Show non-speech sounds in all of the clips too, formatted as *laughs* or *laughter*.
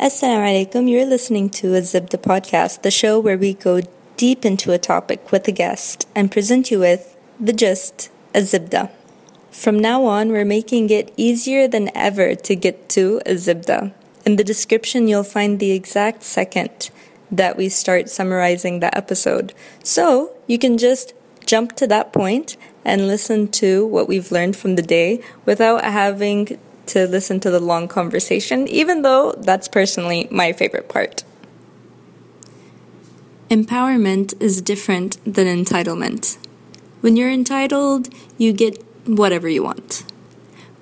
Assalamu alaikum. You're listening to a Zibda podcast, the show where we go deep into a topic with a guest and present you with the gist, a Zibda. From now on, we're making it easier than ever to get to a Zibda. In the description, you'll find the exact second that we start summarizing the episode. So you can just jump to that point and listen to what we've learned from the day without having to listen to the long conversation, even though that's personally my favorite part. Empowerment is different than entitlement. When you're entitled, you get whatever you want.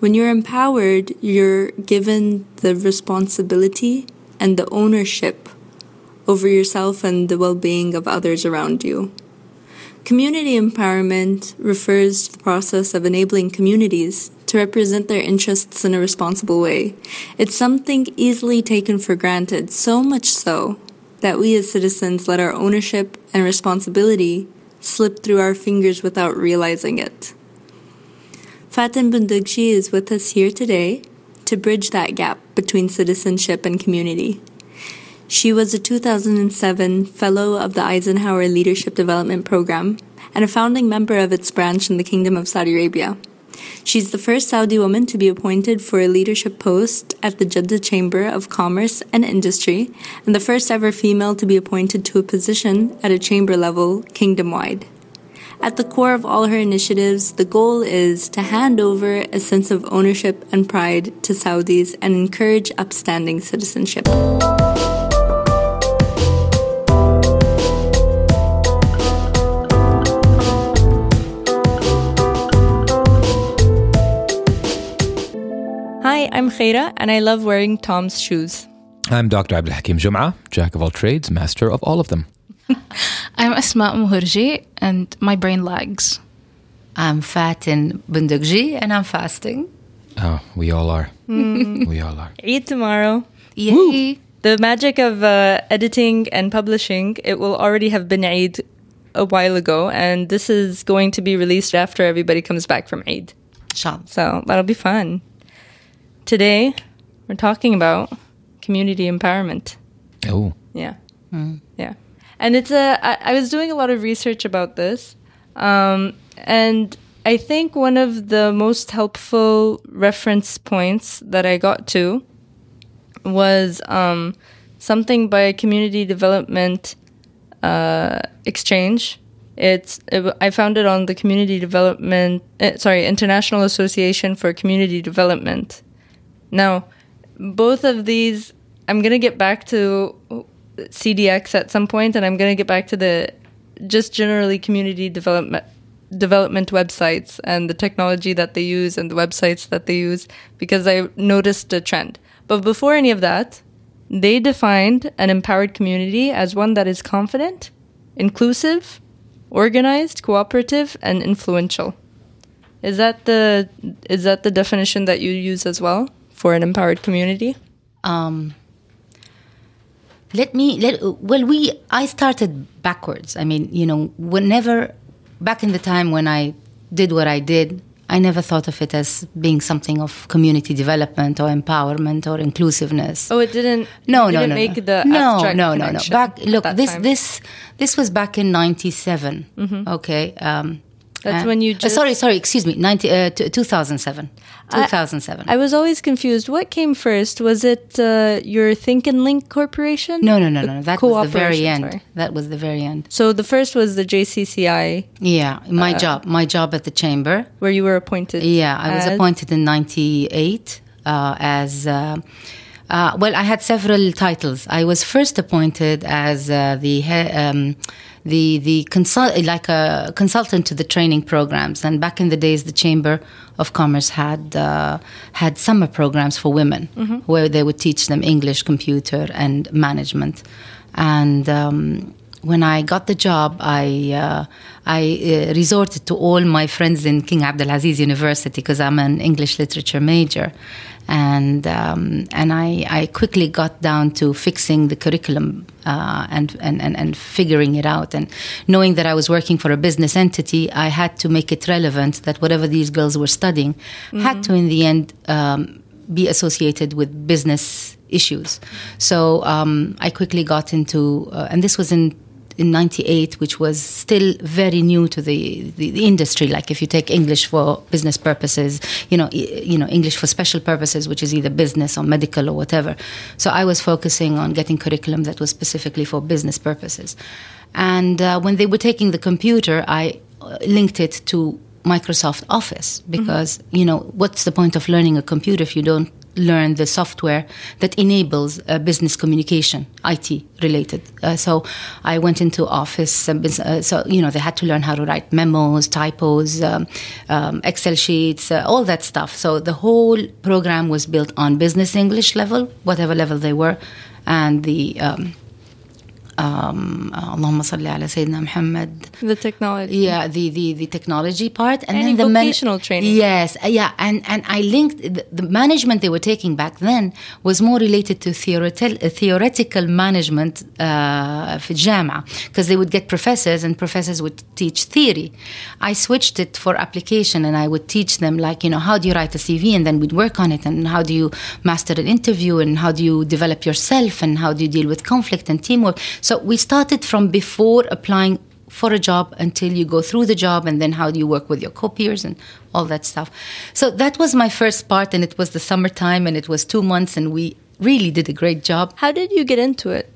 When you're empowered, you're given the responsibility and the ownership over yourself and the well being of others around you. Community empowerment refers to the process of enabling communities to represent their interests in a responsible way. It's something easily taken for granted, so much so that we as citizens let our ownership and responsibility slip through our fingers without realizing it. Fatin Bundagji is with us here today to bridge that gap between citizenship and community. She was a 2007 Fellow of the Eisenhower Leadership Development Program and a founding member of its branch in the Kingdom of Saudi Arabia. She's the first Saudi woman to be appointed for a leadership post at the Jeddah Chamber of Commerce and Industry, and the first ever female to be appointed to a position at a chamber level kingdom wide. At the core of all her initiatives, the goal is to hand over a sense of ownership and pride to Saudis and encourage upstanding citizenship. Hi, I'm Khaira, and I love wearing Tom's shoes. I'm Dr. Abdul Hakim Jum'a, jack of all trades, master of all of them. *laughs* I'm Asma Muhurji, and my brain lags. I'm Fatin Bundagji, and I'm fasting. Oh, we all are. We all are. Eat tomorrow. Yay! The magic of uh, editing and publishing, it will already have been Eid a while ago, and this is going to be released after everybody comes back from Eid. Inshallah. So that'll be fun. Today, we're talking about community empowerment. Oh, Yeah. Yeah. And it's a, I, I was doing a lot of research about this. Um, and I think one of the most helpful reference points that I got to was um, something by Community Development uh, Exchange. It's it, I found it on the Community Development, uh, sorry, International Association for Community Development. Now, both of these, I'm gonna get back to CDX at some point, and I'm gonna get back to the just generally community development development websites and the technology that they use and the websites that they use because I noticed a trend. But before any of that, they defined an empowered community as one that is confident, inclusive, organized, cooperative, and influential. Is that the is that the definition that you use as well for an empowered community? Um, let me let well we I started backwards. I mean, you know, whenever back in the time when I did what I did, I never thought of it as being something of community development or empowerment or inclusive-ness. Oh, it didn't. no, it no, didn't no, make no. the no, no, no, no. Back, look, this, time. this, this was back in '97. Okay, um, That's uh, when you uh, sorry, sorry, excuse me, 90, uh, t- 2007. I- 2007. I was always confused. What came first? Was it uh, your Think and Link Corporation? no, no, no, no. That was the very end. sorry. That was the very end. So the first was the JCCI, Yeah, my Uh, job, my job at the chamber. where you were appointed. Yeah, I was as- appointed in '98 uh, as. Uh, uh, well, I had several titles. I was first appointed as uh, the he- um, the the consult like a consultant to the training programs. And back in the days, the Chamber of Commerce had uh, had summer programs for women, where they would teach them English, computer, and management. And um, when I got the job, I uh, I uh, resorted to all my friends in King Abdulaziz University because I'm an English literature major, and um, and I, I quickly got down to fixing the curriculum uh, and, and and and figuring it out, and knowing that I was working for a business entity, I had to make it relevant that whatever these girls were studying had to in the end um, be associated with business issues. So um, I quickly got into, uh, and this was in in 98 which was still very new to the, the, the, industry. Like if you take english for business purposes you know you know english for special purposes which is either business or medical or whatever. So i was focusing on getting curriculum that was specifically for business purposes. And uh, when they were taking the computer i uh, linked it to Microsoft Office because mm-hmm. you know what's the point of learning a computer if you don't learn the software that enables uh, business communication, IT related. Uh, so I went into Office, uh, so you know they had to learn how to write memos, typos, um, um, Excel sheets, uh, all that stuff. So the whole program was built on business English level, whatever level they were, and the um, um, uh, Allahumma salli ala Sayyidina Muhammad. The technology. Yeah, the the, the technology part, and, and then the vocational training. Yes, uh, yeah, and and I linked the, the, management they were taking back then was more related to theoretical uh, theoretical management uh, for jama because they would get professors and professors would teach theory. I switched it for application, and I would teach them like you know how do you write a CV, and then we'd work on it, and how do you master an interview, and how do you develop yourself, and how do you deal with conflict and teamwork we started from before applying for a job until you go through the job and then how do you work with your co-peers and all that stuff. So that was my first part and it was the summertime and it was 2 months and we really did a great job. How did you get into it?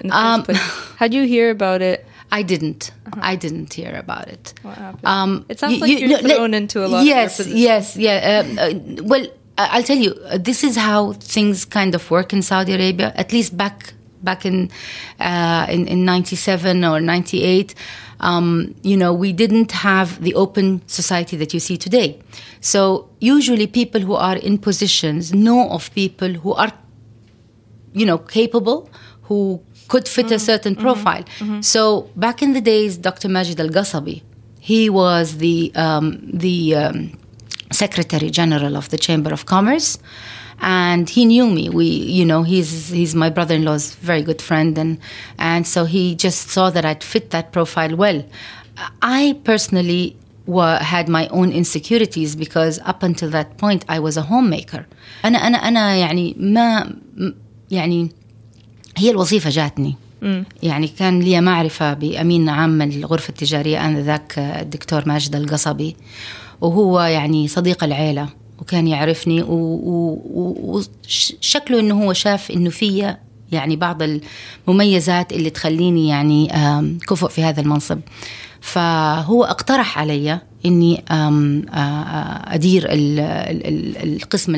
In um, *laughs* how did you hear about it? I didn't. Uh-huh. I didn't hear about it. What happened? Um, it sounds like you're you, thrown into a lot. Yes, yes, yeah. Um, uh, well, I'll tell you, uh, this is how things kind of work in Saudi Arabia. At least back back in, uh, in, in 97 or 98, um, you know, we didn't have the open society that you see today. So usually people who are in positions know of people who are, you know, capable, who could fit mm-hmm. a certain mm-hmm. profile. Mm-hmm. So back in the days, Dr. Majid Al Qasabi, he was the um, the um, Secretary General of the Chamber of Commerce and he knew me. We, you know, he's he's my brother-in-law's very good friend, and and so he just saw that I'd fit that profile well. I personally had my own insecurities because up until that point I was a homemaker. أنا أنا أنا يعني ما يعني هي الوظيفة جاتني. يعني كان لي معرفة بأمين عام الغرفة التجارية آنذاك الدكتور ماجد القصبي وهو يعني صديق العيلة وكان يعرفني وشكله إنه هو شاف إنه فيا يعني بعض المميزات اللي تخليني يعني كفؤ في هذا المنصب. فهو اقترح علي إني أدير القسم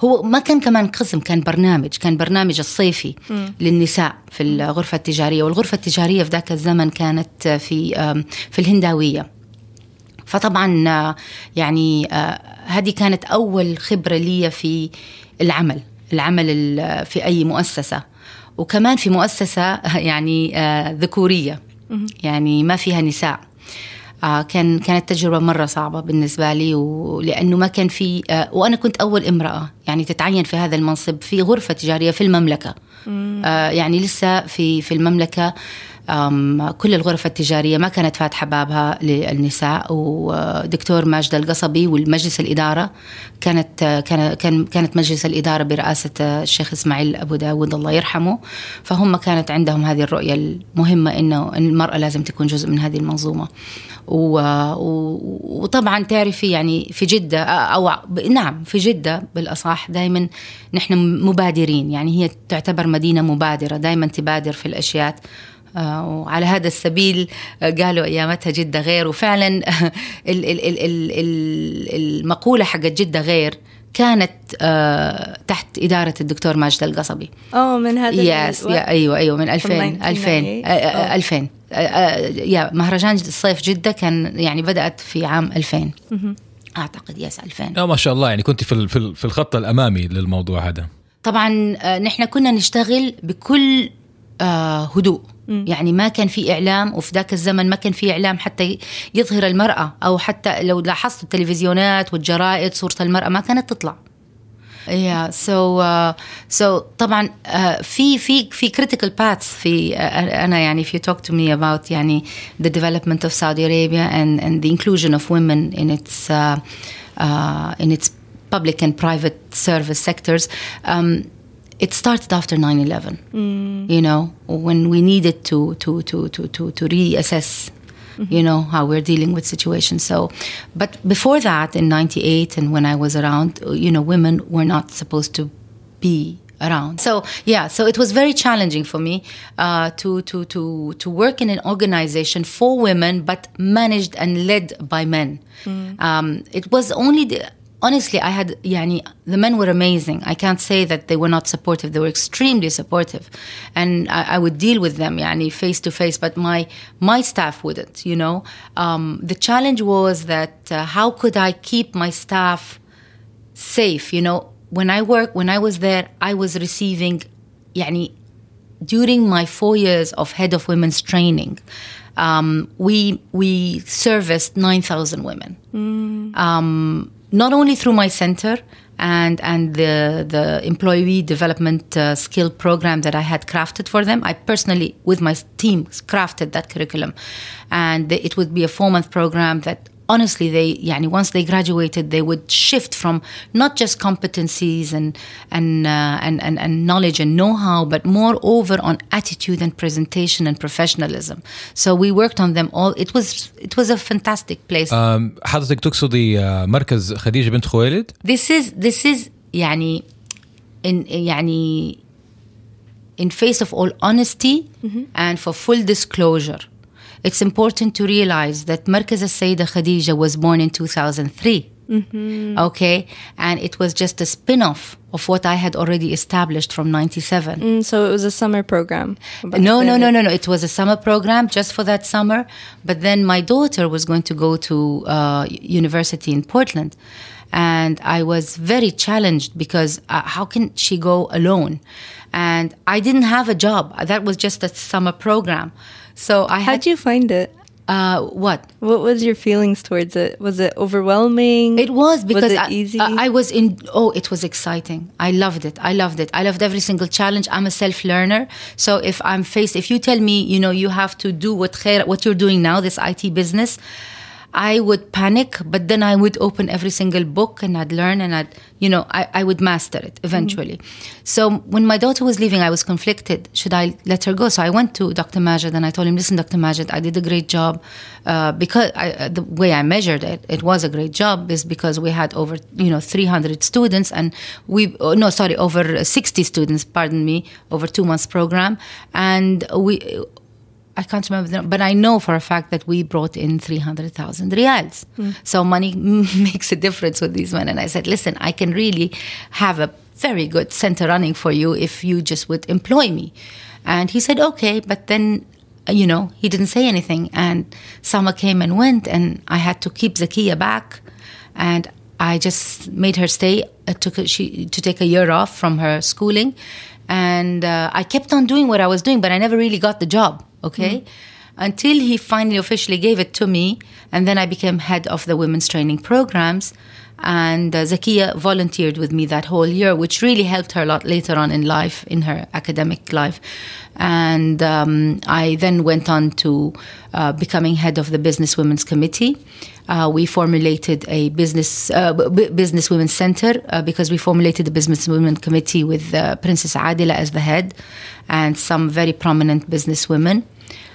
هو ما كان كمان قسم كان برنامج كان برنامج الصيفي م. للنساء في الغرفة التجارية. والغرفة التجارية في ذاك الزمن كانت في في الهنداوية. فطبعا يعني هذه كانت أول خبرة لي في العمل العمل في أي مؤسسة. وكمان في مؤسسة *laughs* يعني ذكورية. يعني ما فيها نساء. كان كانت تجربة مرة صعبة بالنسبة لي ولأنه ما كان في وأنا كنت أول امرأة يعني تتعين في هذا المنصب في غرفة تجارية في المملكة. يعني لسه في في المملكة. كل الغرف التجارية ما كانت فاتحة بابها للنساء ودكتور ماجد القصبي والمجلس الإدارة كانت كان كانت مجلس الإدارة برئاسة الشيخ إسماعيل أبو داود الله يرحمه فهم كانت عندهم هذه الرؤية المهمة إنه المرأة لازم تكون جزء من هذه المنظومة. وطبعا تعرفي يعني في جدة أو نعم في جدة بالأصح دائما نحن مبادرين يعني هي تعتبر مدينة مبادرة دائما تبادر في الأشياء. وعلى هذا السبيل آه، قالوا أيامتها جدة غير. وفعلا *laughs* المقولة حقت جدة غير كانت آه تحت إدارة الدكتور ماجد القصبي. أوه من هذا يس يا أيوة أيوة من 2000 2000 2000 يا مهرجان الصيف جدة كان يعني بدأت في عام 2000 أعتقد يس 2000 آه ما شاء الله يعني كنت في في الخط الأمامي للموضوع هذا. طبعا آه، نحن كنا نشتغل بكل آه آه، هدوء. يعني ما كان في إعلام وفي ذاك الزمن ما كان في إعلام حتى يظهر المرأة أو حتى لو لاحظت التلفزيونات والجرائد صورة المرأة ما كانت تطلع. يا yeah, سو so, آه، so, طبعا uh, في في في كريتيكال باث في uh, أنا يعني if you talk to me about يعني the development of Saudi Arabia and and the inclusion of women in its uh, uh, in its public and private service sectors it started after 9-11 you know when we needed to to to to to, to reassess you know how we're dealing with situations. So but before that in 98 and when i was around you know women were not supposed to be around. So yeah so it was very challenging for me uh, to to to to work in an organization for women but managed and led by men. Um, it was only the honestly, I had, yani, the men were amazing. I can't say that they were not supportive. They were extremely supportive. And I, I would deal with them, yani, face to face, but my, my staff wouldn't, you know. Um, the challenge was that uh, how could I keep my staff safe, you know. When I work, when I was there, I was receiving, yani, during my four years of head of women's training, um, we we serviced nine thousand women. Um, not only through my center and and the the employee development uh, skill program that I had crafted for them. I personally, with my team, crafted that curriculum, and it would be a four month program that Honestly, they yani once they graduated, they would shift from not just competencies and and uh, and, and and knowledge and know-how, but moreover on attitude and presentation and professionalism. So we worked on them all. It was it was a fantastic place. أم، حضرتك تقصدي آه، مركز خديجة بنت خويلد this is this is يعني in يعني in face of all honesty and for full disclosure It's important to realize that Markaz Sayyidah Khadija was born in 2003. Mm-hmm. Okay, and it was just a spin off of what I had already established from 97. Mm, so it was a summer program? No, no, no, no, no. It was a summer program just for that summer. But then my daughter was going to go to uh, university in Portland. And I was very challenged because uh, how can she go alone? And I didn't have a job. That was just a summer program. So I had. How'd you find it? Uh, what? What was your feelings towards it? Was it overwhelming? It was because it I, easy? I, I was in. Oh, it was exciting. I loved it. I loved it. I loved every single challenge. I'm a self learner, so if I'm faced, if you tell me, you know, you have to do what what you're doing now, this IT business, I would panic, but then I would open every single book and I'd learn and I'd, you know, I, I would master it eventually. So when my daughter was leaving, I was conflicted. Should I let her go? So I went to Dr. Majid and I told him, listen, Dr. Majid, I did a great job. Uh, because I, uh, the way I measured it, it was a great job is because we had over, you know, 300 students and we, oh, no, sorry, over 60 students, pardon me, over two months program. And we, I can't remember, the, but I know for a fact that we brought in 300,000 riyals. So money *laughs* makes a difference with these men. And I said, listen, I can really have a very good center running for you if you just would employ me. And he said, okay, but then, uh, you know, he didn't say anything. And summer came and went, and I had to keep Zakia back. And I just made her stay. I took a, she to take a year off from her schooling, and uh, I kept on doing what I was doing, but I never really got the job. Okay, until he finally officially gave it to me, and then I became head of the women's training programs. And uh, Zakia volunteered with me that whole year, which really helped her a lot later on in life, in her academic life. And um, I then went on to uh, becoming head of the Business Women's Committee. Uh, we formulated a business uh, b- business women's center uh, because we formulated the business women committee with uh, Princess Adila as the head and some very prominent business women.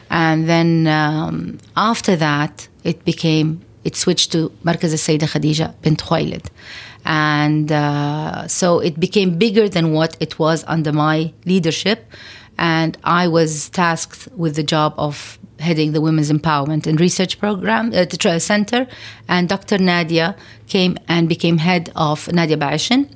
And then um, after that, it became it switched to Markaz al-Sayyidah Khadija bint Khuwailid. And uh, so it became bigger than what it was under my leadership. And I was tasked with the job of heading the Women's Empowerment and Research Program, uh, the tra- center. And Dr. Nadia came and became head of Nadia Baishin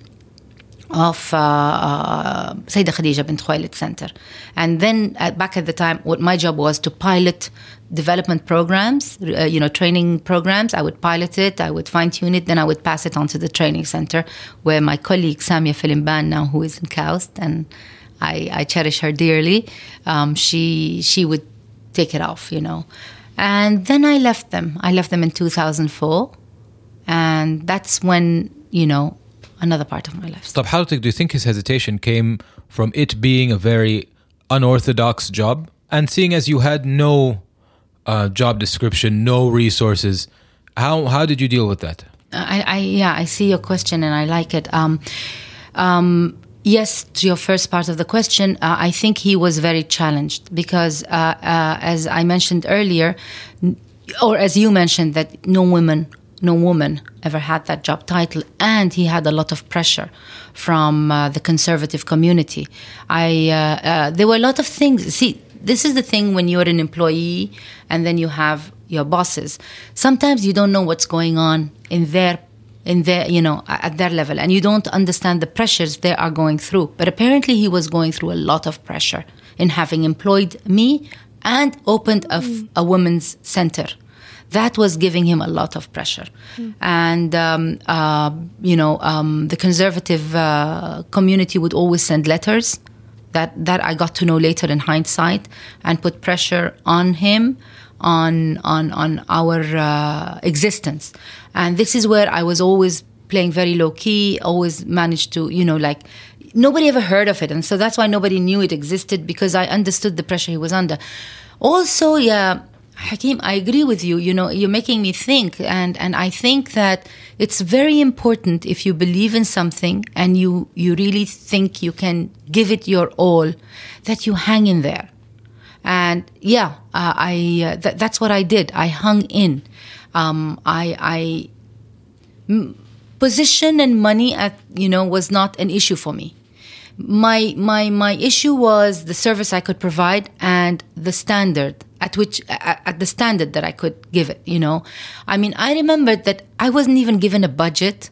of uh, uh, Sayyidah Khadija bint Khuwailid Center. And then uh, back at the time, what my job was to pilot development programs, uh, you know, training programs. I would pilot it, I would fine tune it, then I would pass it on to the training center where my colleague Samia Filimban now, who is in KAUST, and I, I cherish her dearly, um, she, she would take it off, you know. And then I left them. I left them in 2004. And that's when, you know, another part of my life. Stop How do you think his hesitation came from it being a very unorthodox job? And seeing as you had no uh, job description, no resources, how, how did you deal with that? I, I, yeah, I see your question and I like it. Um, um, Yes, to your first part of the question, uh, I think he was very challenged because, uh, uh, as I mentioned earlier, or as you mentioned, that no woman, no woman ever had that job title, and he had a lot of pressure from uh, the conservative community. I uh, uh, there were a lot of things. See, this is the thing when you're an employee and then you have your bosses. Sometimes you don't know what's going on in their in their you know at their level. And you don't understand the pressures they are going through. But apparently he was going through a lot of pressure in having employed me and opened a, a women's center. That was giving him a lot of pressure. And um, uh, you know um, the conservative uh, community would always send letters that that I got to know later in hindsight and put pressure on him on on on our uh, existence and this is where I was always playing very low key always managed to you know like nobody ever heard of it and so that's why nobody knew it existed because I understood the pressure he was under also yeah Hakim, I agree with you. You know, you're making me think, and and I think that it's very important if you believe in something and you you really think you can give it your all, that you hang in there. And yeah, uh, I uh, th- that's what I did. I hung in. Um, I I m- position and money at you know was not an issue for me my my my issue was the service I could provide and the standard at which at, at the standard that I could give it. You know, I mean, I remembered that I wasn't even given a budget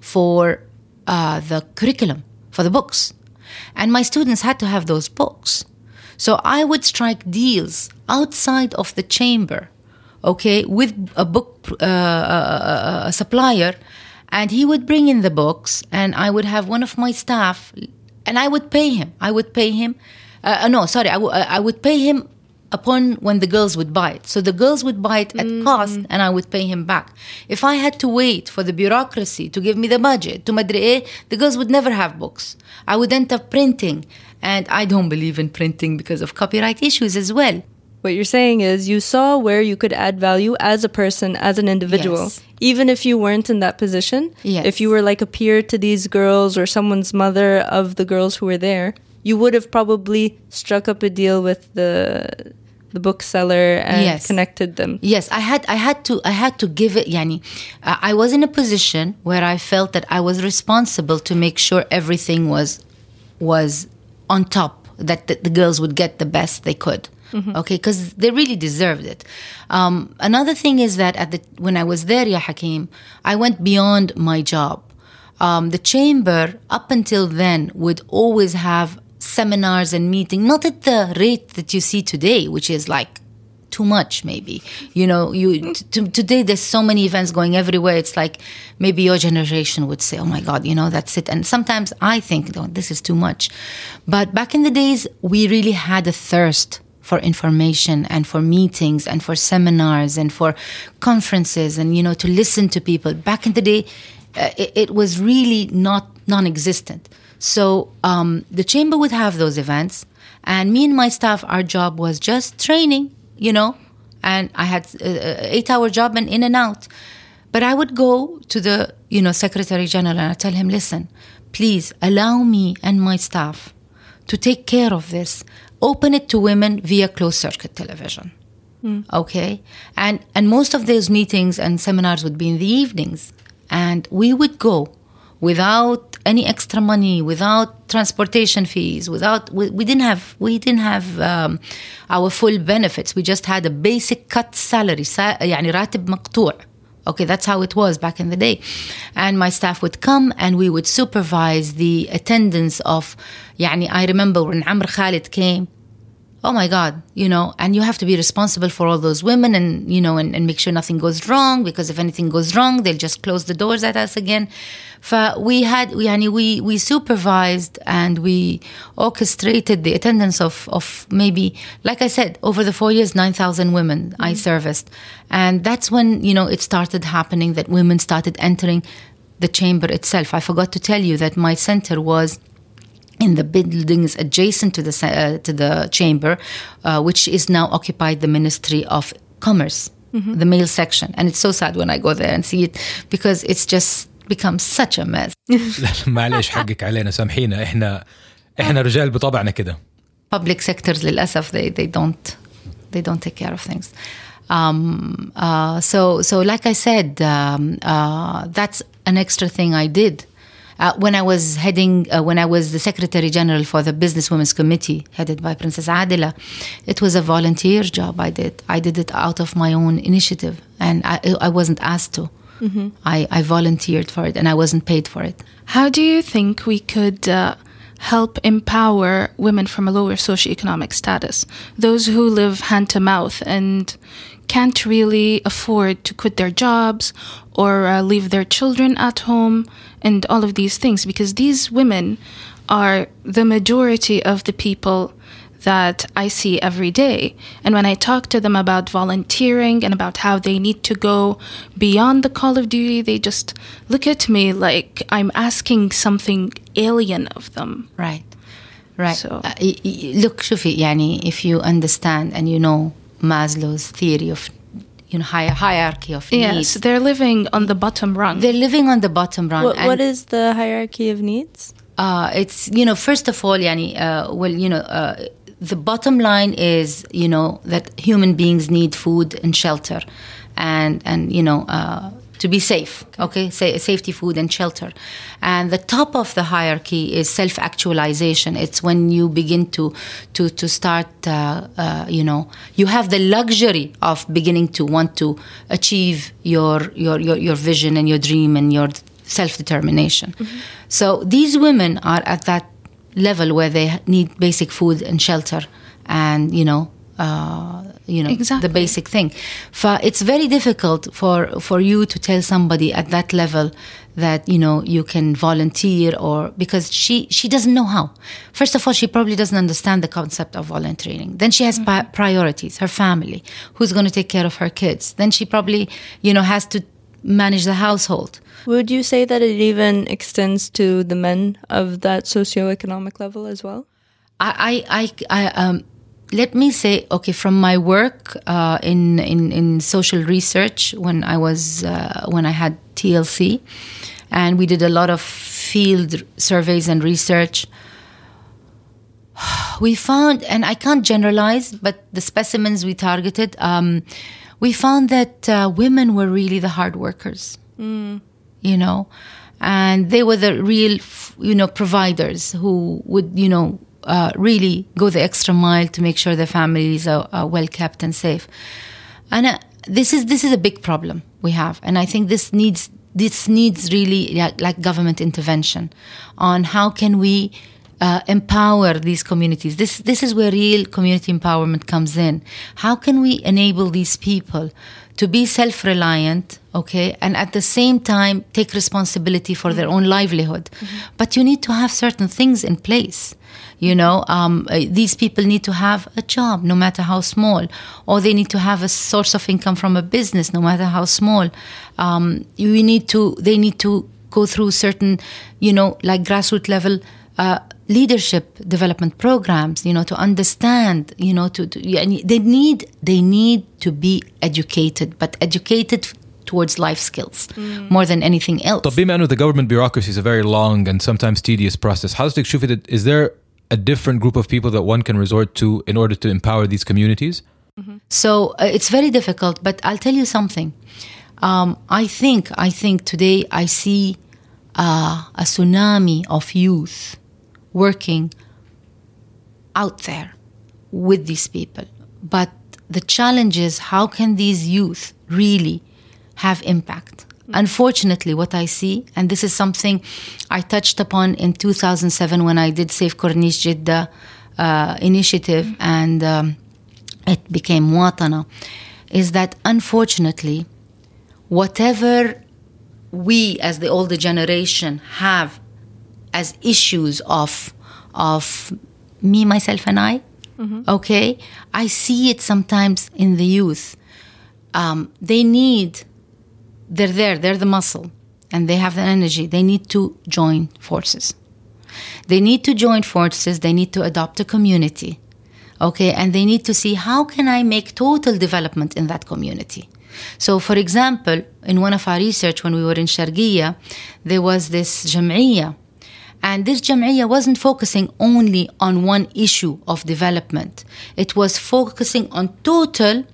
for uh, the curriculum for the books, and my students had to have those books. So I would strike deals outside of the chamber, okay, with a book uh, a, a supplier, and he would bring in the books, and I would have one of my staff and I would pay him. I would pay him. Uh, no, sorry, I, w- I would pay him upon when the girls would buy it. So the girls would buy it at cost, and I would pay him back. If I had to wait for the bureaucracy to give me the budget to madri eh, the girls would never have books. I would end up printing, and I don't believe in printing because of copyright issues as well. What you're saying is you saw where you could add value as a person, as an individual. Yes. Even if you weren't in that position, Yes. if you were like a peer to these girls or someone's mother of the girls who were there, you would have probably struck up a deal with the the bookseller and Yes. connected them. Yes, I had I had to I had to give it yani uh, I was in a position where I felt that I was responsible to make sure everything was was on top that the, the girls would get the best they could. Okay, because they really deserved it. Um, another thing is that at the when I was there, Ya Hakim, I went beyond my job. Um, the chamber, up until then, would always have seminars and meetings, not at the rate that you see today, which is like too much maybe you know you t- today there's so many events going everywhere it's like maybe your generation would say oh my god you know that's it and sometimes i think no, this is too much but back in the days we really had a thirst for information and for meetings and for seminars and for conferences and you know to listen to people. Back in the day uh, it, it was really not non-existent. So um, the chamber would have those events and me and my staff our job was just training you know and i had an eight hour job and in and out. But i would go to the you know secretary general and i tell him listen please allow me and my staff to take care of this open it to women via closed circuit television okay and and most of those meetings and seminars would be in the evenings and we would go without any extra money without transportation fees without we, we didn't have we didn't have um, our full benefits we just had a basic cut salary sa- يعني راتب مقطوع okay that's how it was back in the day and my staff would come and we would supervise the attendance of يعني I remember when Amr Khalid came oh my god you know and you have to be responsible for all those women and you know and, and make sure nothing goes wrong because if anything goes wrong they'll just close the doors at us again. We had we, yani we we supervised and we orchestrated the attendance of of maybe like i said over the four years 9000 women mm-hmm. i serviced. And that's when you know it started happening that women started entering the chamber itself. I forgot to tell you that my center was in the buildings adjacent to the uh, to the chamber, uh, which is now occupied the Ministry of Commerce, the male section, and it's so sad when I go there and see it because it's just become such a mess. *laughs* *laughs* معلش حقك علينا سامحينا احنا احنا رجال بطبعنا كده public sectors للأسف they, they don't they don't take care of things um, uh, so so like I said um, uh, that's an extra thing I did uh, when I was heading uh, when I was the Secretary General for the Business Women's Committee headed by Princess Adila, it was a volunteer job. I did I did it out of my own initiative and I, I wasn't asked to. I, I volunteered for it and I wasn't paid for it. How do you think we could uh, help empower women from a lower socioeconomic status, those who live hand to mouth and can't really afford to quit their jobs or uh, leave their children at home and all of these things because these women are the majority of the people that I see every day. And when I talk to them about volunteering and about how they need to go beyond the call of duty, they just look at me like I'm asking something alien of them. Right. Right. So. Uh, look, Shufi, yani, if you understand and you know Maslow's theory of you know hi- hierarchy of Yes, needs, they're living on the bottom rung. they're living on the bottom rung. What, what is the hierarchy of needs? uh, it's you know first of all yani, uh, well you know uh, the bottom line is you know that human beings need food and shelter and and you know uh, to be safe okay. Sa- safety food and shelter. And the top of the hierarchy is self-actualization. It's when you begin to to to start uh, uh, you know you have the luxury of beginning to want to achieve your your your, your vision and your dream and your self determination. So these women are at that level where they need basic food and shelter, and you know, uh, you know, Exactly. the basic thing. It's very difficult for for you to tell somebody at that level that you know you can volunteer or because she she doesn't know how. First of all, she probably doesn't understand the concept of volunteering. Then she has pri- priorities, her family, who's going to take care of her kids. Then she probably you know has to manage the household. Would you say that it even extends to the men of that socioeconomic level as well? I, I, I, I um, let me say, okay, from my work uh, in, in in social research when I was uh, when I had TLC, and we did a lot of field surveys and research. *sighs* We found, and I can't generalize, but the specimens we targeted, um, we found that uh, women were really the hard workers you know and they were the real you know providers who would you know uh, really go the extra mile to make sure their families are, are well kept and safe and uh, this is this is a big problem we have and i think this needs this needs really like, like government intervention on how can we uh, empower these communities. This this is where real community empowerment comes in. How can we enable these people to be self-reliant, okay, and at the same time take responsibility for their own livelihood? But you need to have certain things in place. You know, um, uh, these people need to have a job, no matter how small, or they need to have a source of income from a business, no matter how small. Um, we need to, they need to go through certain, you know, like grassroots level. Uh, leadership development programs you know to understand you know to, to they need they need to be educated but educated towards life skills mm. more than anything else. But being member with the government bureaucracy is a very long and sometimes tedious process. How is there a different group of people that one can resort to in order to empower these communities So uh, it's very difficult, but I'll tell you something. Um, I think I think today I see uh, a tsunami of youth working out there with these people. But the challenge is how can these youth really have impact? Unfortunately, what I see, and this is something I touched upon in 2007 when I did Save Corniche Jeddah uh, initiative and um, it became Watana, is that unfortunately, whatever we as the older generation have as issues of of me myself and i okay i see it sometimes in the youth. Um, they need they're there they're the muscle and they have the energy they need to join forces they need to join forces they need to adopt a community okay and they need to see how can i make total development in that community So, for example, in one of our research when we were in Sharqiya, there was this jam'iyya. And this jam'iyya wasn't focusing only on one issue of development. It was focusing on total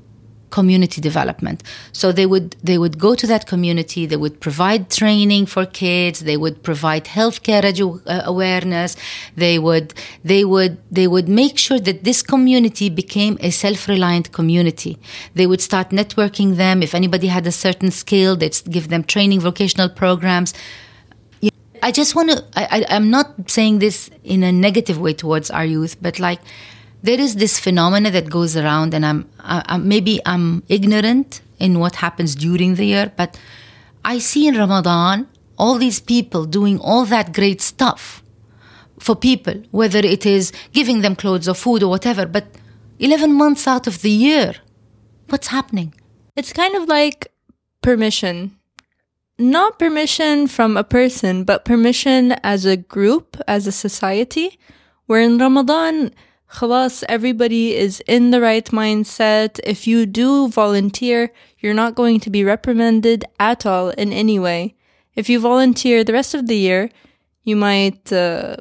community development. So they would they would go to that community. They would provide training for kids. They would provide healthcare edu- uh, awareness. They would they would they would make sure that this community became a self-reliant community. They would start networking them. If anybody had a certain skill, they'd give them training, vocational programs. I just want to. I, I'm not saying this in a negative way towards our youth, but like there is this phenomena that goes around, and I'm, maybe I'm ignorant in what happens during the year, but I see in Ramadan all these people doing all that great stuff for people, whether it is giving them clothes or food or whatever, but 11 months out of the year, what's happening? It's kind of like permission. Not permission from a person, but permission as a group, as a society, where in Ramadan, Khalas, everybody is in the right mindset. If you do volunteer, you're not going to be reprimanded at all in any way. If you volunteer the rest of the year, you might, uh,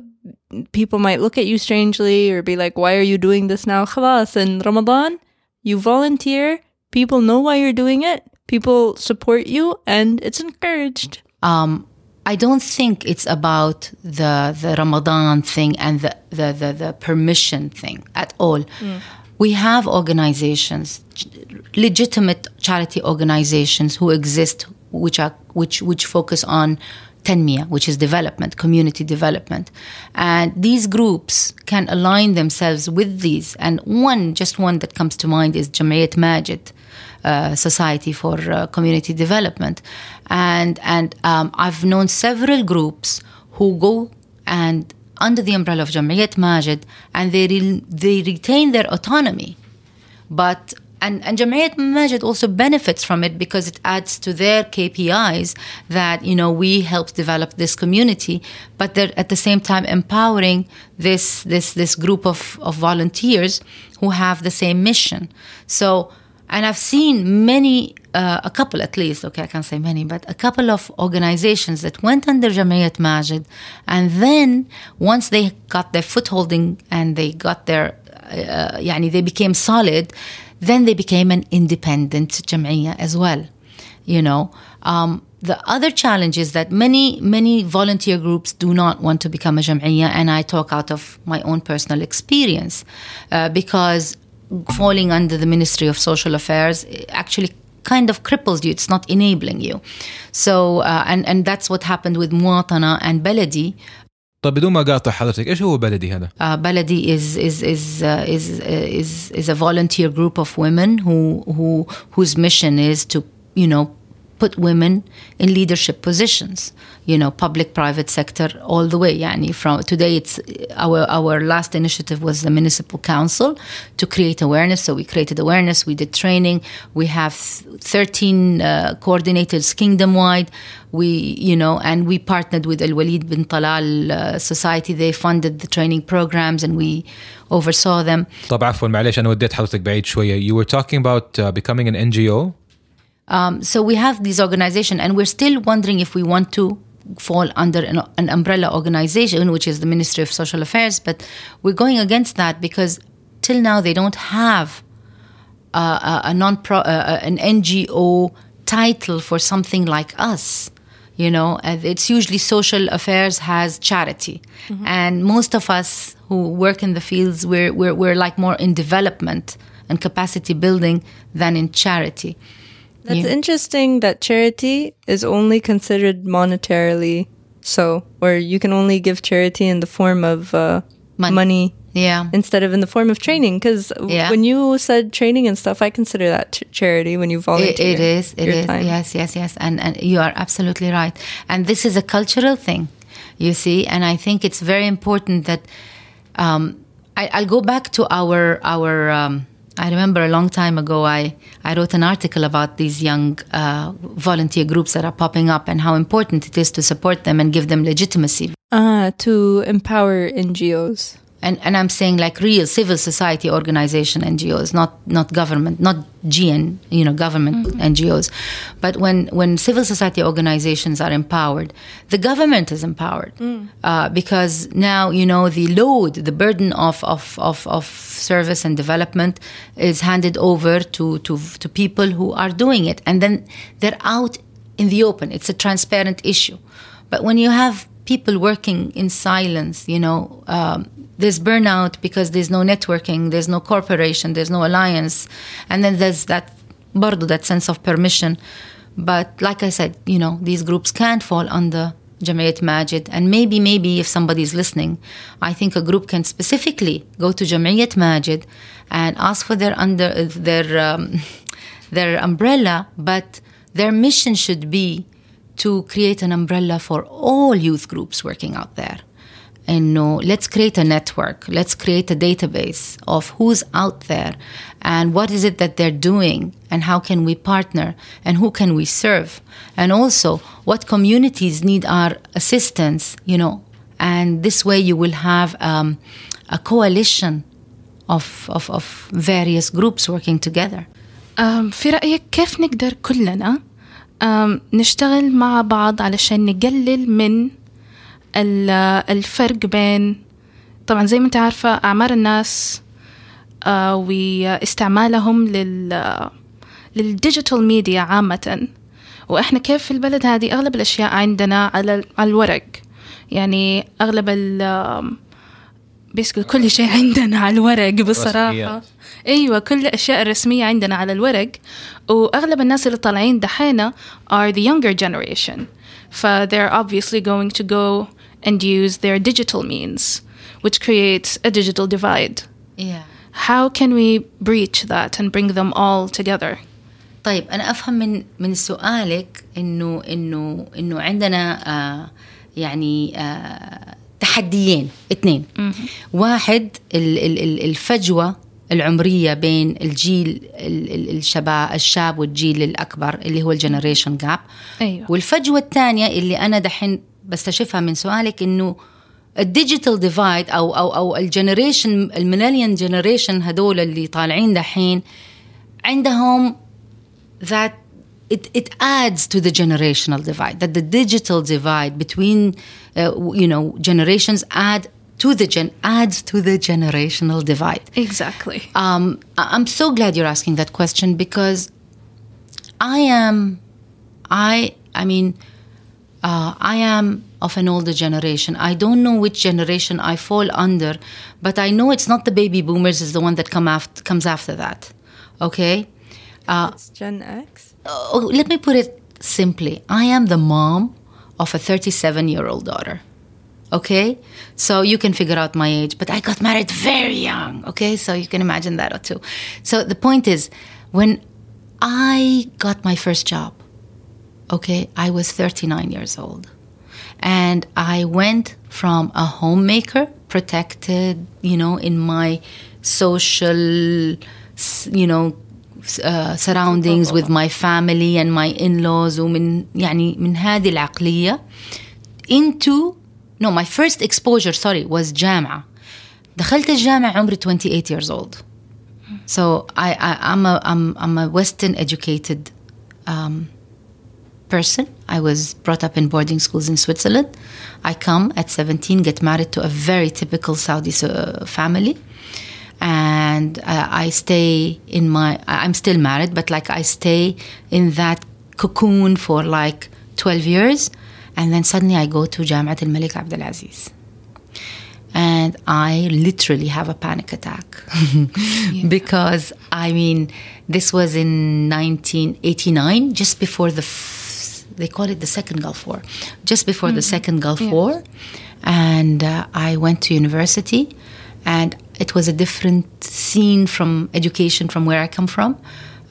people might look at you strangely or be like, why are you doing this now? Khalas, in Ramadan, you volunteer, people know why you're doing it, people support you, and it's encouraged. Um, I don't think it's about the the Ramadan thing and the the, the, the permission thing at all. Mm. We have organizations, legitimate charity organizations who exist, which are which which focus on Tanmiya, which is development, community development. And these groups can align themselves with these. And one, just one that comes to mind is Jamiyat Majid, uh, Society for uh, Community Development. And, and um, I've known several groups who go and under the umbrella of Jamiyat Majid and they, re- they retain their autonomy. But and, and Jamiyat Majid also benefits from it because it adds to their KPIs that, you know, we help develop this community, but they're at the same time empowering this, this, this group of, of volunteers who have the same mission. So, and I've seen many, uh, a couple at least, okay, I can't say many, but a couple of organizations that went under Jamiyat Majid. And then once they got their footholding and they got their, uh, yani they became solid, then they became an independent Jamiyah as well, you know. Um, the other challenge is that many, many volunteer groups do not want to become a Jamiyah, and I talk out of my own personal experience uh, because falling under the Ministry of Social Affairs actually kind of cripples you. It's not enabling you. So, uh, and, and that's what happened with Muatana and Baladi. طيب بدون ما اقاطع حضرتك ايش هو بلدي هذا؟ uh, بلدي is is is uh, is uh, is is a volunteer group of women who who whose mission is to you know put women in leadership positions you know public private sector all the way yani from today it's our our last initiative was the municipal council to create awareness so we created awareness we did training we have 13 uh, coordinators kingdom wide we you know and we partnered with Al Walid bin Talal uh, society they funded the training programs and we oversaw them طب عفوا معلش انا وديت حضرتك بعيد شويه you were talking about uh, becoming an NGO um, so we have this organization, and we're still wondering if we want to fall under an, an, umbrella organization, which is the Ministry of Social Affairs. But we're going against that because till now they don't have uh, a, a non uh, uh an NGO title for something like us. You know, it's usually social affairs has charity, mm-hmm. and most of us who work in the fields we're, we're we're like more in development and capacity building than in charity. That's yeah. interesting that charity is only considered monetarily so, where you can only give charity in the form of uh, money. money. Yeah. Instead of in the form of training. Because yeah. when you said training and stuff, I consider that ch- charity when you volunteer. it, it is. It is. Time. Yes, yes, yes. And, and you are absolutely right. And this is a cultural thing, you see. And I think it's very important that um, I, will go back to our, our, um, I remember a long time ago, I, I wrote an article about these young uh, volunteer groups that are popping up and how important it is to support them and give them legitimacy. Uh, to empower NGOs. And, and I'm saying like real civil society organization NGOs, not not government, not GN, you know, government NGOs, but when when civil society organizations are empowered, the government is empowered. Uh, because now you know the load, the burden of of, of of service and development is handed over to to to people who are doing it, and then they're out in the open. It's a transparent issue, but when you have people working in silence, you know, um, there's burnout because there's no networking, there's no corporation, there's no alliance, and then there's that bardo, that sense of permission. But like I said, you know, these groups can't fall under Jamiyat Majid, and maybe, maybe if somebody's listening, I think a group can specifically go to Jamiyat Majid and ask for their under their um, *laughs* their umbrella, but their mission should be to create an umbrella for all youth groups working out there. And no, let's create a network. Let's create a database of who's out there and what is it that they're doing and how can we partner and who can we serve. And also what communities need our assistance, you know. And this way you will have um, a coalition of, of, of various groups working together. أم، في رأيك كيف نقدر كلنا أم، نشتغل مع بعض علشان نقلل من ال- الفرق بين طبعا زي ما انت عارفة أعمار الناس آه، واستعمالهم لل للديجيتال ميديا عامة. وإحنا كيف في البلد هذه أغلب الأشياء عندنا على الورق. يعني أغلب بيسكل كل شيء عندنا على الورق بصراحة رسميات. أيوه كل الاشياء الرسميه عندنا على الورق واغلب الناس اللي طالعين دحين are the younger generation ف they're obviously going to go and use their digital means which creates a digital divide Yeah. how can we breach that and bring them all together طيب أنا افهم من من سؤالك انه انه انه عندنا آه يعني آه تحديين اثنين. واحد ال ال ال الفجوة العمرية بين الجيل ال ال الشباب الشاب والجيل الأكبر اللي هو الجنريشن جاب أيوة. والفجوة الثانية اللي أنا دحين بستشفها من سؤالك إنه الديجيتال ديفايد أو أو أو الجنريشن الميلينيال جنريشن هدول اللي طالعين دحين عندهم that it, it adds to the generational divide that the digital divide between uh, you know generations add to the gen adds to the generational divide exactly um, I'm so glad you're asking that question because I am, I, I mean, uh, I am of an older generation. I don't know which generation I fall under, but I know it's not the baby boomers is the one that come after comes after that. Okay. Uh, It's Gen X. oh, let me put it simply. I am the mom of a 37 year old daughter. Okay? So you can figure out my age, but I got married very young. Okay? So you can imagine that or two. So the point is, when I got my first job, okay, I was 39 years old. And I went from a homemaker, protected, you know, in my social, you know, uh, surroundings with my family and my in-laws ومن يعني من هذه العقلية into no my first exposure sorry was جامعة دخلت الجامعة عمري 28 years old so I, I I'm a I'm I'm a Western educated um, person. I was brought up in boarding schools in Switzerland. I come at 17, get married to a very typical Saudi uh, family. And uh, I stay in my, I'm still married, but like I stay in that cocoon for like 12 years. And then suddenly I go to Jamiat al Malik Abdul Aziz. And I literally have a panic attack *laughs* because I mean, this was in 1989, just before the, f- they call it the second Gulf War, just before the second Gulf. War. And uh, I went to university, and it was a different scene from education from where I come from.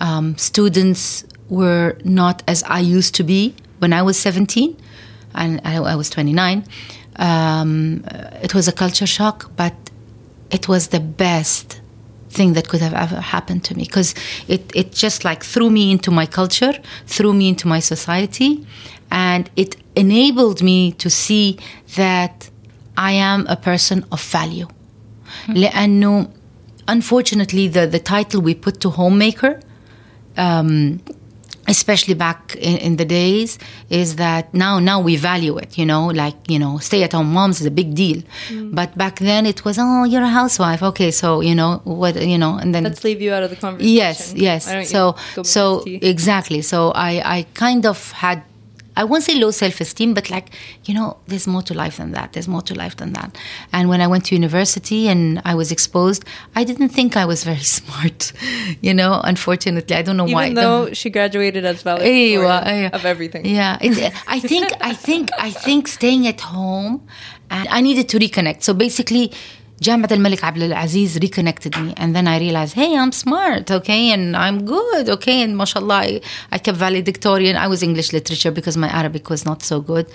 Um, students were not as I used to be when I was 17, and I, I was 29. Um, it was a culture shock, but it was the best thing that could have ever happened to me because it, it just like threw me into my culture, threw me into my society, and it enabled me to see that I am a person of value. لأنه unfortunately the, the title we put to homemaker um, especially back in, in, the days is that now now we value it you know like you know stay at home moms is a big deal mm. but back then it was oh you're a housewife okay so you know what you know and then let's leave you out of the conversation yes yes so so exactly so i i kind of had I won't say low self esteem, but like, you know, there's more to life than that. There's more to life than that. And when I went to university and I was exposed, I didn't think I was very *laughs* smart. You know, unfortunately, I don't know Even why. Even though she graduated as valedictorian of everything. Yeah, I think, I think, I think staying at home, and I needed to reconnect. So basically Jamiat al-Malik Abdul Aziz reconnected me and then I realized hey I'm smart okay and I'm good okay and mashallah I, I kept valedictorian I was English literature because my Arabic was not so good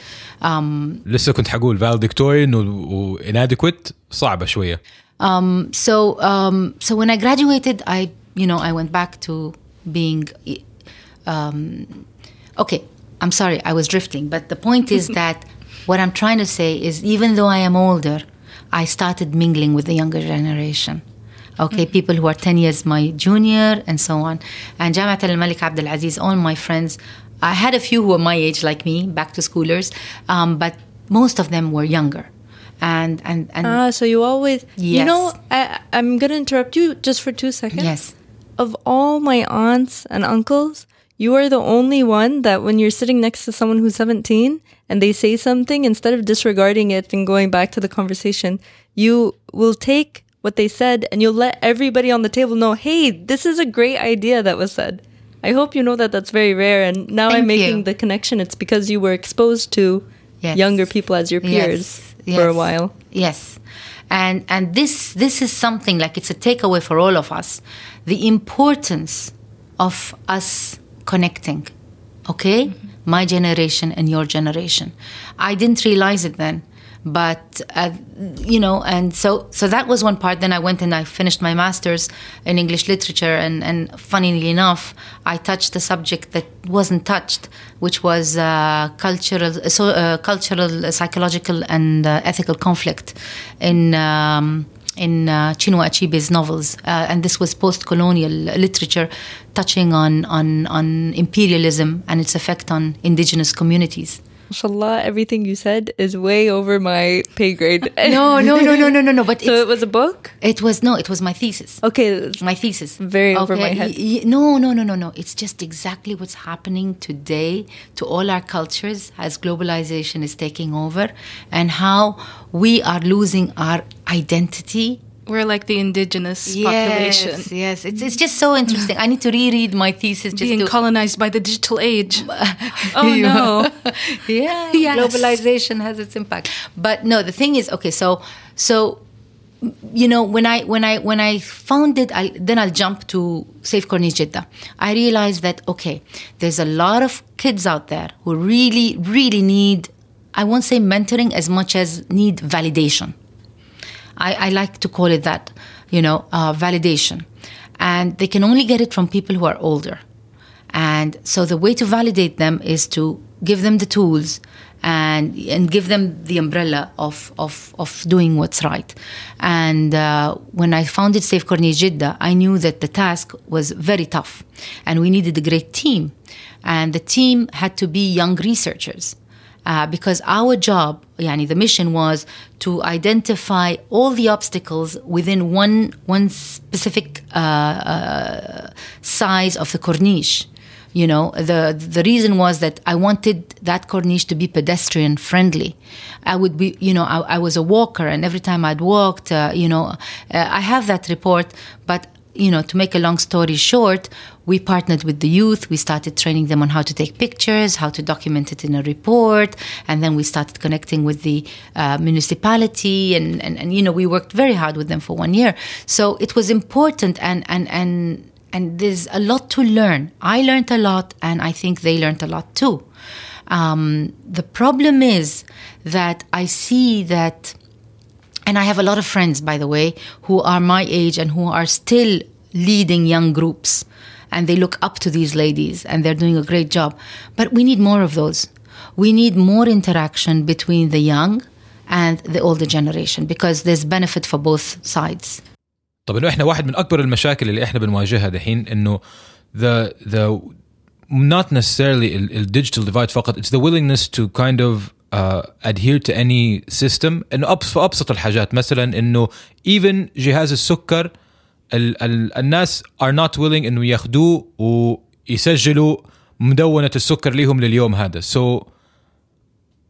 um, لسه كنت حقول valedictorian و, inadequate صعبة شوية um, so um, so when I graduated I you know I went back to being um, okay I'm sorry I was drifting but the point is that *laughs* what I'm trying to say is even though I am older I started mingling with the younger generation. Okay, mm-hmm. people who are 10 years my junior and so on. And Jamiat al Malik Abdul Aziz, all my friends, I had a few who were my age, like me, back to schoolers, um, but most of them were younger. And, and, and ah, so you always, yes. you know, I, I'm going to interrupt you just for two seconds. Yes. Of all my aunts and uncles, you are the only one that when you're sitting next to someone who's 17 and they say something, instead of disregarding it and going back to the conversation, you will take what they said and you'll let everybody on the table know, hey, this is a great idea that was said. I hope you know that that's very rare. And now Thank I'm making you. the connection. It's because you were exposed to yes. younger people as your peers yes. for yes. a while. Yes. And, and this, this is something like it's a takeaway for all of us. The importance of us connecting, okay? Mm-hmm. My generation and your generation. I didn't realize it then, but uh, you know, and so so that was one part. Then I went and I finished my master's in English literature, and and funnily enough, I touched a subject that wasn't touched, which was uh, cultural, so, uh, cultural, psychological, and uh, ethical conflict in. Um, in uh, Chinua Achebe's novels, uh, and this was post-colonial literature touching on, on, on imperialism and its effect on indigenous communities. Mashallah, everything you said is way over my pay grade. *laughs* no, no, no, no, no, no, no. But *laughs* so it was a book. It was no, it was my thesis. Okay, my thesis. Very okay. over my head. Y- y- no, no, no, no, no. It's just exactly what's happening today to all our cultures as globalization is taking over, and how we are losing our identity we're like the indigenous yes, population. Yes, it's, it's just so interesting. I need to reread my thesis. Just Being to... colonized by the digital age. *laughs* oh no. *laughs* yeah, yes. globalization has its impact. But no, the thing is, okay, so so you know when I when I when I found it, I, then I'll jump to Safe Corniche Jeddah. I realized that okay, there's a lot of kids out there who really really need. I won't say mentoring as much as need validation I, I like to call it that, you know, uh, validation. And they can only get it from people who are older. And so the way to validate them is to give them the tools and and give them the umbrella of of, of doing what's right. And uh, when I founded Safe Corniche Jeddah, I knew that the task was very tough, and we needed a great team. And the team had to be young researchers uh, because our job, yani the mission was to identify all the obstacles within one one specific uh, uh, size of the corniche. You know, the the reason was that I wanted that corniche to be pedestrian friendly. I would be, you know, I, I was a walker, and every time I'd walked, uh, you know, uh, I have that report, but you know, to make a long story short, we partnered with the youth. We started training them on how to take pictures, how to document it in a report, and then we started connecting with the uh, municipality, and, and and you know, we worked very hard with them for one year. So it was important, and and and and there's a lot to learn. I learned a lot, and I think they learned a lot too. Um, the problem is that I see that and I have a lot of friends, by the way, who are my age and who are still leading young groups And they look up to these ladies and they're doing a great job. But we need more of those. We need more interaction between the young and the older generation because there's benefit for both sides. طب انه احنا واحد من اكبر المشاكل اللي احنا بنواجهها دحين انه the the not necessarily ال, ال digital divide فقط it's the willingness to kind of uh, adhere to any system انه أبس في ابسط الحاجات مثلا انه even جهاز السكر ال ال الناس ار نوت ويلينج إنه ياخذوه ويسجلوا مدونة السكر ليهم لليوم هذا. سو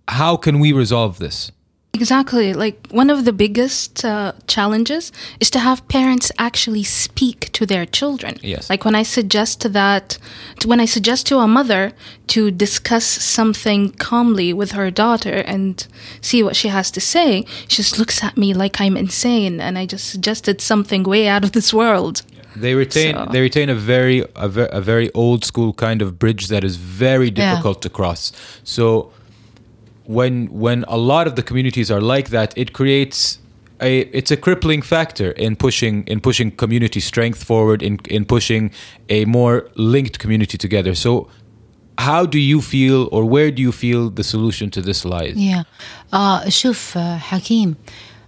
هاو كان وي ريزولف ذس Exactly. Like one of the biggest uh, challenges is to have parents actually speak to their children. Yes. Like when I suggest that, when I suggest to a mother to discuss something calmly with her daughter and see what she has to say, she just looks at me like I'm insane and I just suggested something way out of this world. They retain So- they retain a very a, ver- a very old school kind of bridge that is very Yeah. difficult to cross. So when when a lot of the communities are like that, it creates a it's a crippling factor in pushing in pushing community strength forward in in pushing a more linked community together. So how do you feel or where do you feel the solution to this lies? Yeah. Uh, شوف uh, Hakeem,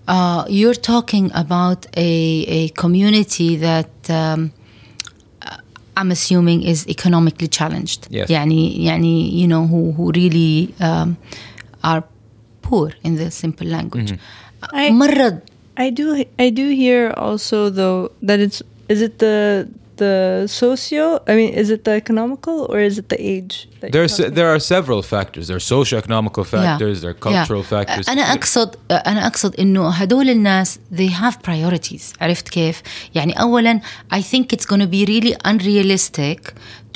uh, you're talking about a, a community that um, I'm assuming is economically challenged. Yes. يعني, يعني, you know, who, who really um, are poor in the simple language. I- مرة I do I do hear also though that it's is it the the socio I mean is it the economical or is it the age? that you're There's talking there are several factors. There are socio-economical factors. There are cultural Yeah. factors. أنا أقصد أنا أقصد إنه هدول الناس they have priorities عرفت كيف؟ يعني أولا I think it's going to be really unrealistic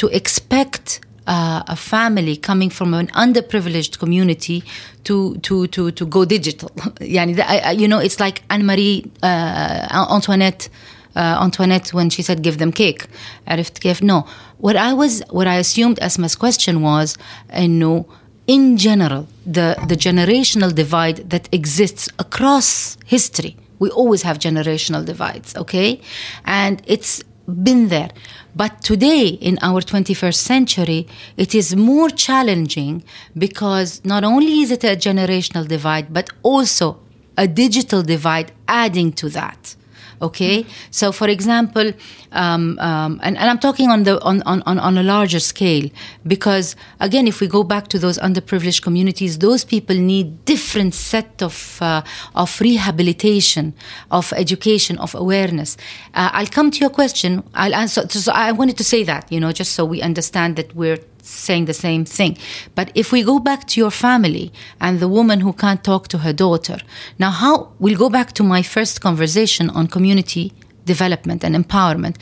to expect uh, a family coming from an underprivileged community to to to to go digital *laughs* يعني that, I, I- you know it's like Anne Marie uh, Antoinette uh, Antoinette when she said give them cake عرفت كيف no what I was what I assumed Asma's question was إنه in general the the generational divide that exists across history we always have generational divides okay and it's been there. But today in our 21st century it is more challenging because not only is it a generational divide but also a digital divide adding to that okay? So for example um, um, and, and i'm talking on the on, on, on a larger scale because again if we go back to those underprivileged communities those people need different set of uh, of rehabilitation of education of awareness. Uh, i'll come to your question. I'll answer so i wanted to say that you know just so we understand that we're saying the same thing. But if we go back to your family and the woman who can't talk to her daughter, now how we'll go back to my first conversation on community development and empowerment.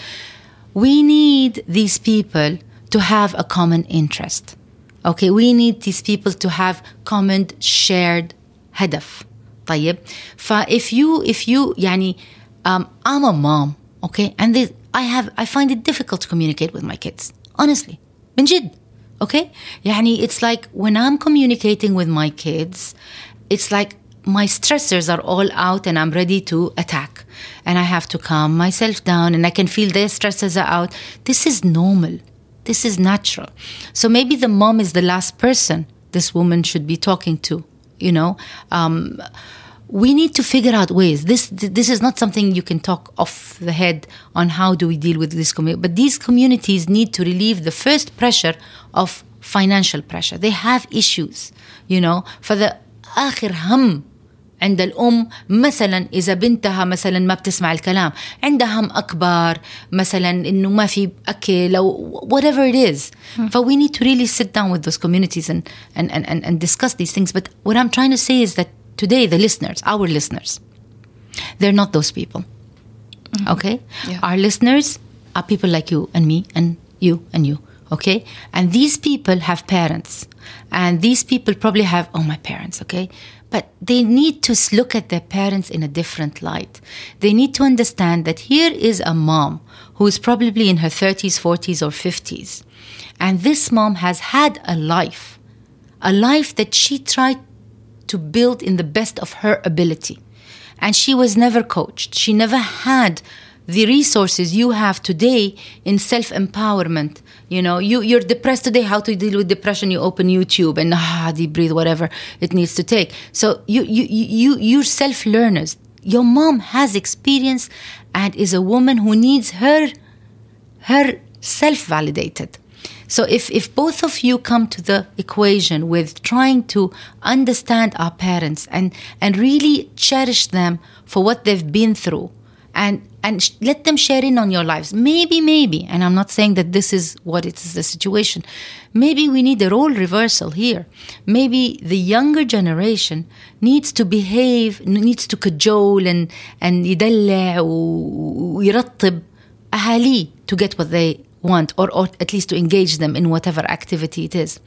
We need these people to have a common interest. Okay, we need these people to have common shared هدف. طيب ف if you if you يعني um, I'm a mom okay and this, I have I find it difficult to communicate with my kids honestly من جد okay يعني it's like when I'm communicating with my kids it's like my stressors are all out and I'm ready to attack and I have to calm myself down and I can feel their stresses are out this is normal this is natural so maybe the mom is the last person this woman should be talking to you know um, we need to figure out ways this this is not something you can talk off the head on how do we deal with this community but these communities need to relieve the first pressure of financial pressure they have issues you know for the آخر هم عند الأم مثلا إذا بنتها مثلا ما بتسمع الكلام عندها هم أكبر مثلا إنه ما في أكل أو whatever it is ف we need to really sit down with those communities and, and, and, and, and discuss these things but what I'm trying to say is that today the listeners our listeners they're not those people. Mm-hmm. Okay? Yeah. our listeners are people like you and me and you and you. Okay? And these people have parents. And these people probably have oh my parents okay? But they need to look at their parents in a different light. They need to understand that here is a mom who is probably in her 30s 40s or 50s and this mom has had a life a life that she tried to build in the best of her ability. And she was never coached. She never had the resources you have today in self empowerment. You know, you, you're depressed today, how to deal with depression, you open YouTube and ah, deep breathe, whatever it needs to take. So you, you, you, you're self learners. Your mom has experience and is a woman who needs her, her self validated. So if, if both of you come to the equation with trying to understand our parents and, and really cherish them for what they've been through and and sh- let them share in on your lives maybe maybe and i'm not saying that this is what it is the situation maybe we need a role reversal here maybe the younger generation needs to behave needs to cajole and and يدلع ويرطب أهاليه to get what they want or, or at least to engage them in whatever activity it is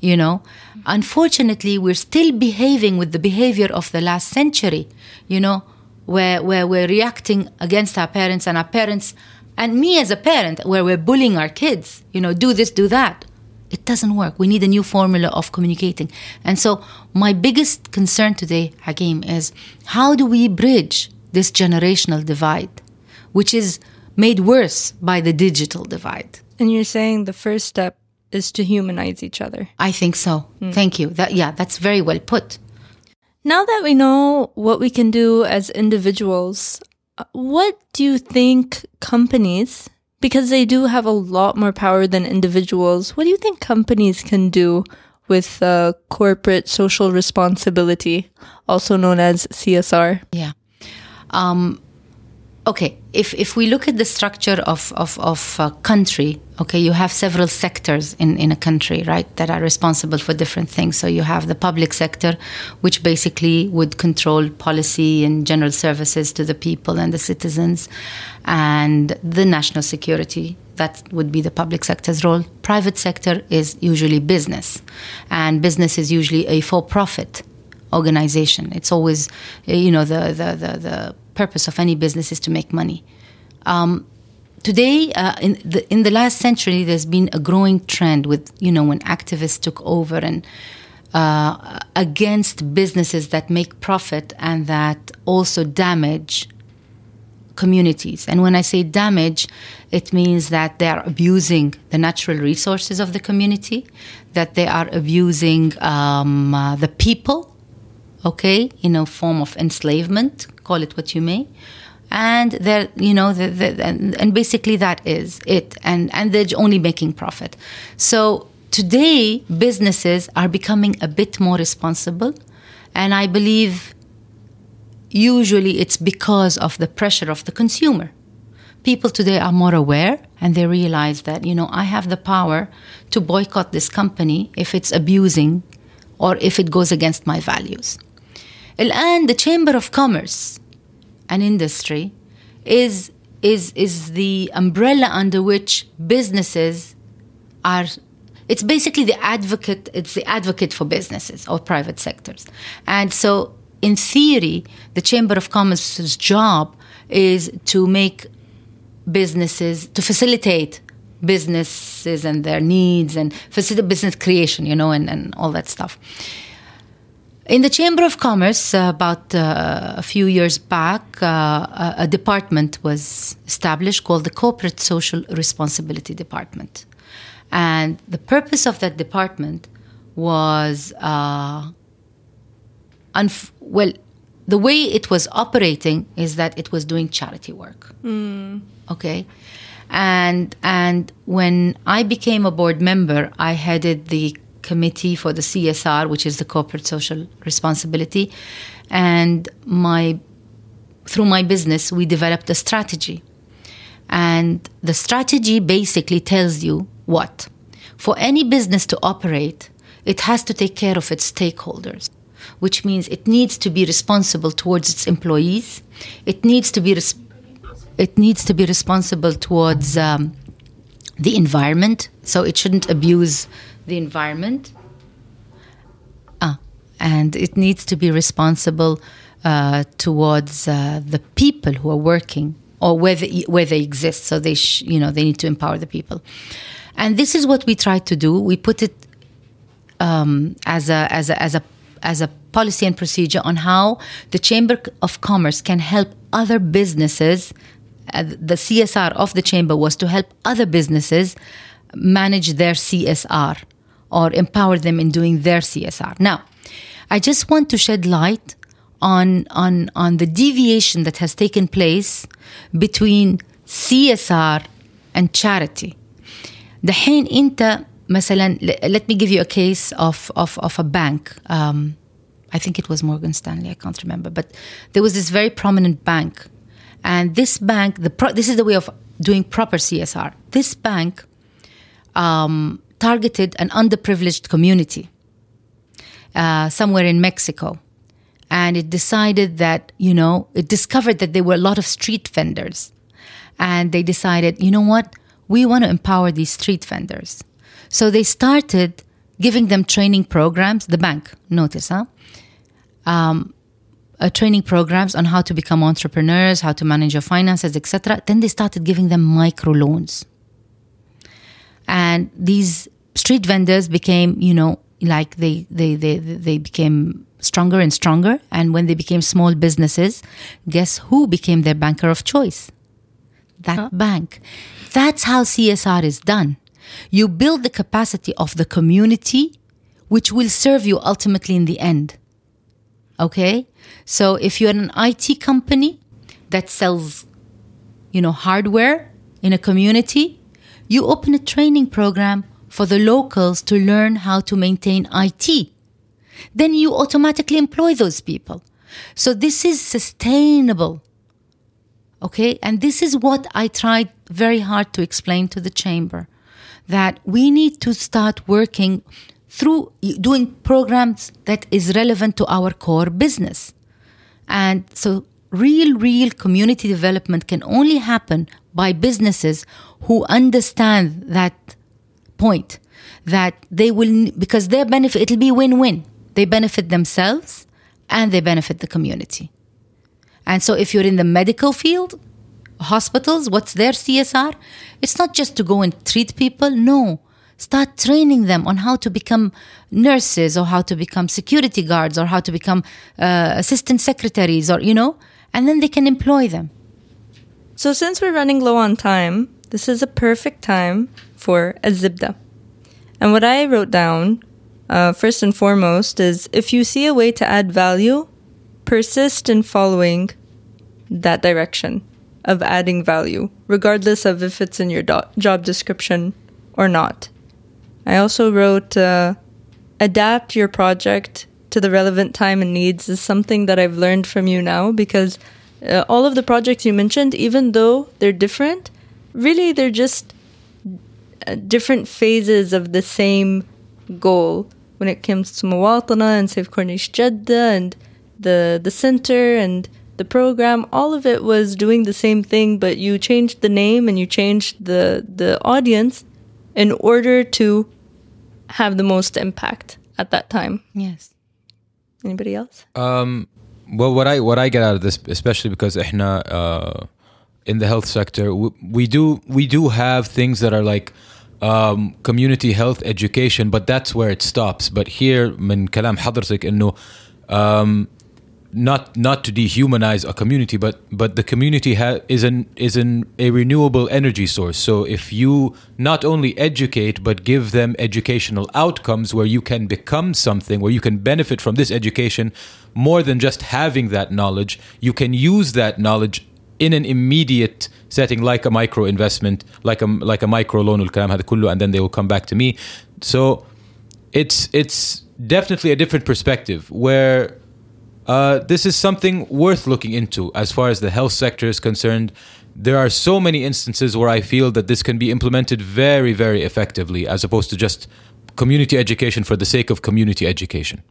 you know? Unfortunately we're still behaving with the behavior of the last century you know where, where we're reacting against our parents and our parents and me as a parent where we're bullying our kids you know do this do that. It doesn't work. We need a new formula of communicating. And so my biggest concern today hakim is how do we bridge this generational divide which is made worse by the digital divide And you're saying the first step is to humanize each other. i think so thank you that yeah that's very well put Now that we know what we can do as individuals, what do you think companies, because they do have a lot more power than individuals, what do you think companies can do with uh, corporate social responsibility, also known as CSR? Yeah. Um, okay. If if we look at the structure of of of a country, okay, you have several sectors in in a country, right, that are responsible for different things. So you have the public sector, which basically would control policy and general services to the people and the citizens, and the national security. That would be the public sector's role. Private sector is usually business, and business is usually a for-profit organization. It's always, you know, the, the, the, the purpose of any business is to make money. Um, today, uh, in, the, in the last century, there's been a growing trend with, you know, when activists took over and uh, against businesses that make profit and that also damage communities. And when I say damage, it means that they are abusing the natural resources of the community, that they are abusing um, uh, the people, okay, in a form of enslavement, call it what you may. And they're, you know, the, the, and, and basically that is it. And, and they're only making profit. So today, businesses are becoming a bit more responsible. And I believe usually it's because of the pressure of the consumer. People today are more aware and they realize that, you know, I have the power to boycott this company if it's abusing or if it goes against my values. الآن the Chamber of Commerce and Industry is, is, is the umbrella under which businesses are it's basically the advocate it's the advocate for businesses or private sectors and so in theory the chamber of commerce's job is to make businesses to facilitate businesses and their needs and facilitate business creation you know and, and all that stuff in the Chamber of Commerce, uh, about uh, a few years back, uh, a, a department was established called the Corporate Social Responsibility Department. And the purpose of that department was, uh, unf- well, the way it was operating is that it was doing charity work. Okay. And, and when I became a board member, I headed the committee for the CSR, which is the corporate social responsibility. And my, through my business, we developed a strategy. And the strategy basically tells you what? For any business to operate, it has to take care of its stakeholders, which means it needs to be responsible towards its employees. It needs to be res- it needs to be responsible towards um, the environment, so it shouldn't abuse the environment. Ah, and it needs to be responsible uh, towards uh, the people who are working or where they, where they exist. So they, you know, they need to empower the people. And this is what we try to do. We put it um, as a as a as a as a policy and procedure on how the Chamber of Commerce can help other businesses uh, the CSR of the chamber was to help other businesses manage their CSR or empower them in doing their CSR. Now, I just want to shed light on on on the deviation that has taken place between CSR and charity. دحين انت مثلا let me give you a case of of of a bank um, I think it was Morgan Stanley I can't remember but there was this very prominent bank and this bank the pro- this is the way of doing proper CSR this bank um, targeted an underprivileged community uh, somewhere in Mexico. And it decided that you know it discovered that there were a lot of street vendors. And they decided you know what? We want to empower these street vendors. So they started giving them training programs. The bank notice huh? Um, uh, training programs on how to become entrepreneurs how to manage your finances etc then they started giving them micro loans and these street vendors became you know like they they they, they became stronger and stronger. And when they became small businesses guess who became their banker of choice? That bank. That's how csr is done. You build the capacity of the community which will serve you ultimately in the end. Okay? So if you're an it company that sells you know hardware in a community you open a training program for the locals to learn how to maintain IT. Then you automatically employ those people. So this is sustainable. Okay? And this is what I tried very hard to explain to the chamber that we need to start working through doing programs that is relevant to our core business. And so real, real community development can only happen by businesses who understand that point that they will, because their benefit, it'll be win win. They benefit themselves and they benefit the community. And so if you're in the medical field, hospitals, what's their CSR? It's not just to go and treat people. No. Start training them on how to become nurses or how to become security guards or how to become uh, assistant secretaries or, you know, and then they can employ them. So, since we're running low on time, this is a perfect time for a zibda. And what I wrote down, uh, first and foremost, is if you see a way to add value, persist in following that direction of adding value, regardless of if it's in your do- job description or not. I also wrote uh, adapt your project to the relevant time and needs is something that I've learned from you now because uh, all of the projects you mentioned, even though they're different, really they're just uh, different phases of the same goal. When it comes to Mawatana and Safe Corniche Jeddah and the the center and the program all of it was doing the same thing but you changed the name and you changed the the audience in order to have the most impact at that time. Yes. Anybody else? Um well what i what i get out of this especially because ihna uh in the health sector, we, we do we do have things that are like um, community health education, but that's where it stops. But here, من كلام حضرتك إنه um, not not to dehumanize a community, but but the community ha- is an is an a renewable energy source. So if you not only educate but give them educational outcomes where you can become something, where you can benefit from this education more than just having that knowledge, you can use that knowledge in an immediate setting like a micro investment, like a like a micro loan والكلام هذا كله, and then they will come back to me. So it's it's definitely a different perspective where uh, this is something worth looking into as far as the health sector is concerned. There are so many instances where I feel that this can be implemented very, very effectively as opposed to just community education for the sake of community education.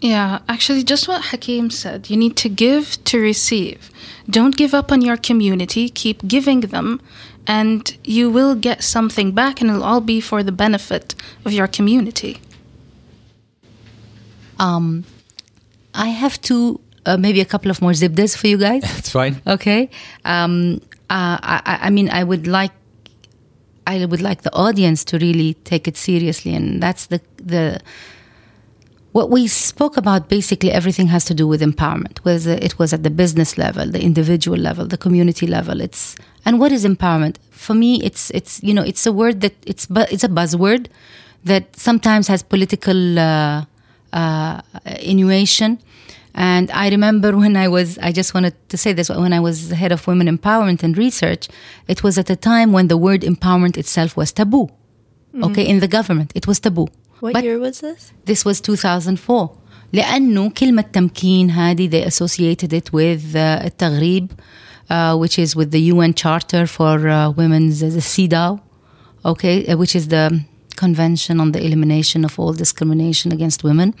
Yeah, actually, just what Hakim said. You need to give to receive. Don't give up on your community. Keep giving them, and you will get something back, and it'll all be for the benefit of your community. Um, I have to uh, maybe a couple of more zibdas for you guys. *laughs* That's fine. Okay. Um, uh, I, I I mean, I would like, I would like the audience to really take it seriously, and that's the the what we spoke about basically everything has to do with empowerment whether it was at the business level the individual level the community level it's and what is empowerment for me it's it's you know it's a word that it's it's a buzzword that sometimes has political uh, uh, innuation and I remember *laughs* when I was, I just wanted to say this, when I was head of women empowerment and research, it was at a time when the word empowerment itself was taboo. Okay, in the government, it was taboo. What But year was this? this was 2004 لأنه كلمة تمكين هذه they associated it with uh, التغريب uh, which is with the UN Charter for uh, Women's the CEDAW okay uh, which is the Convention on the Elimination of All Discrimination Against Women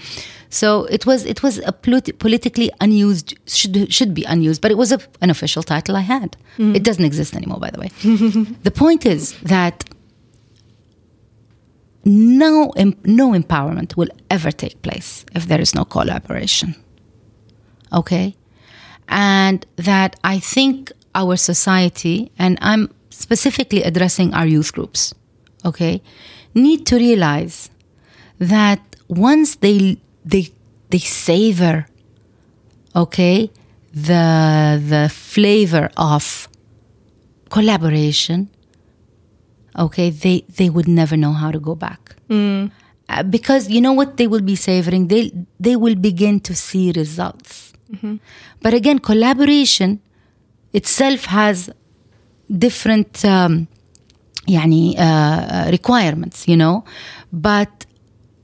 so it was it was a polit- politically unused should should be unused but it was a, an official title I had it doesn't exist anymore by the way *laughs* the point is that no no empowerment will ever take place if there is no collaboration. Okay? And that i think our society and i'm specifically addressing our youth groups okay need to realize that once they they they savor okay the the flavor of collaboration okay they they would never know how to go back Uh, because you know what they will be savoring they they will begin to see results but again collaboration itself has different um, يعني, uh, requirements you know but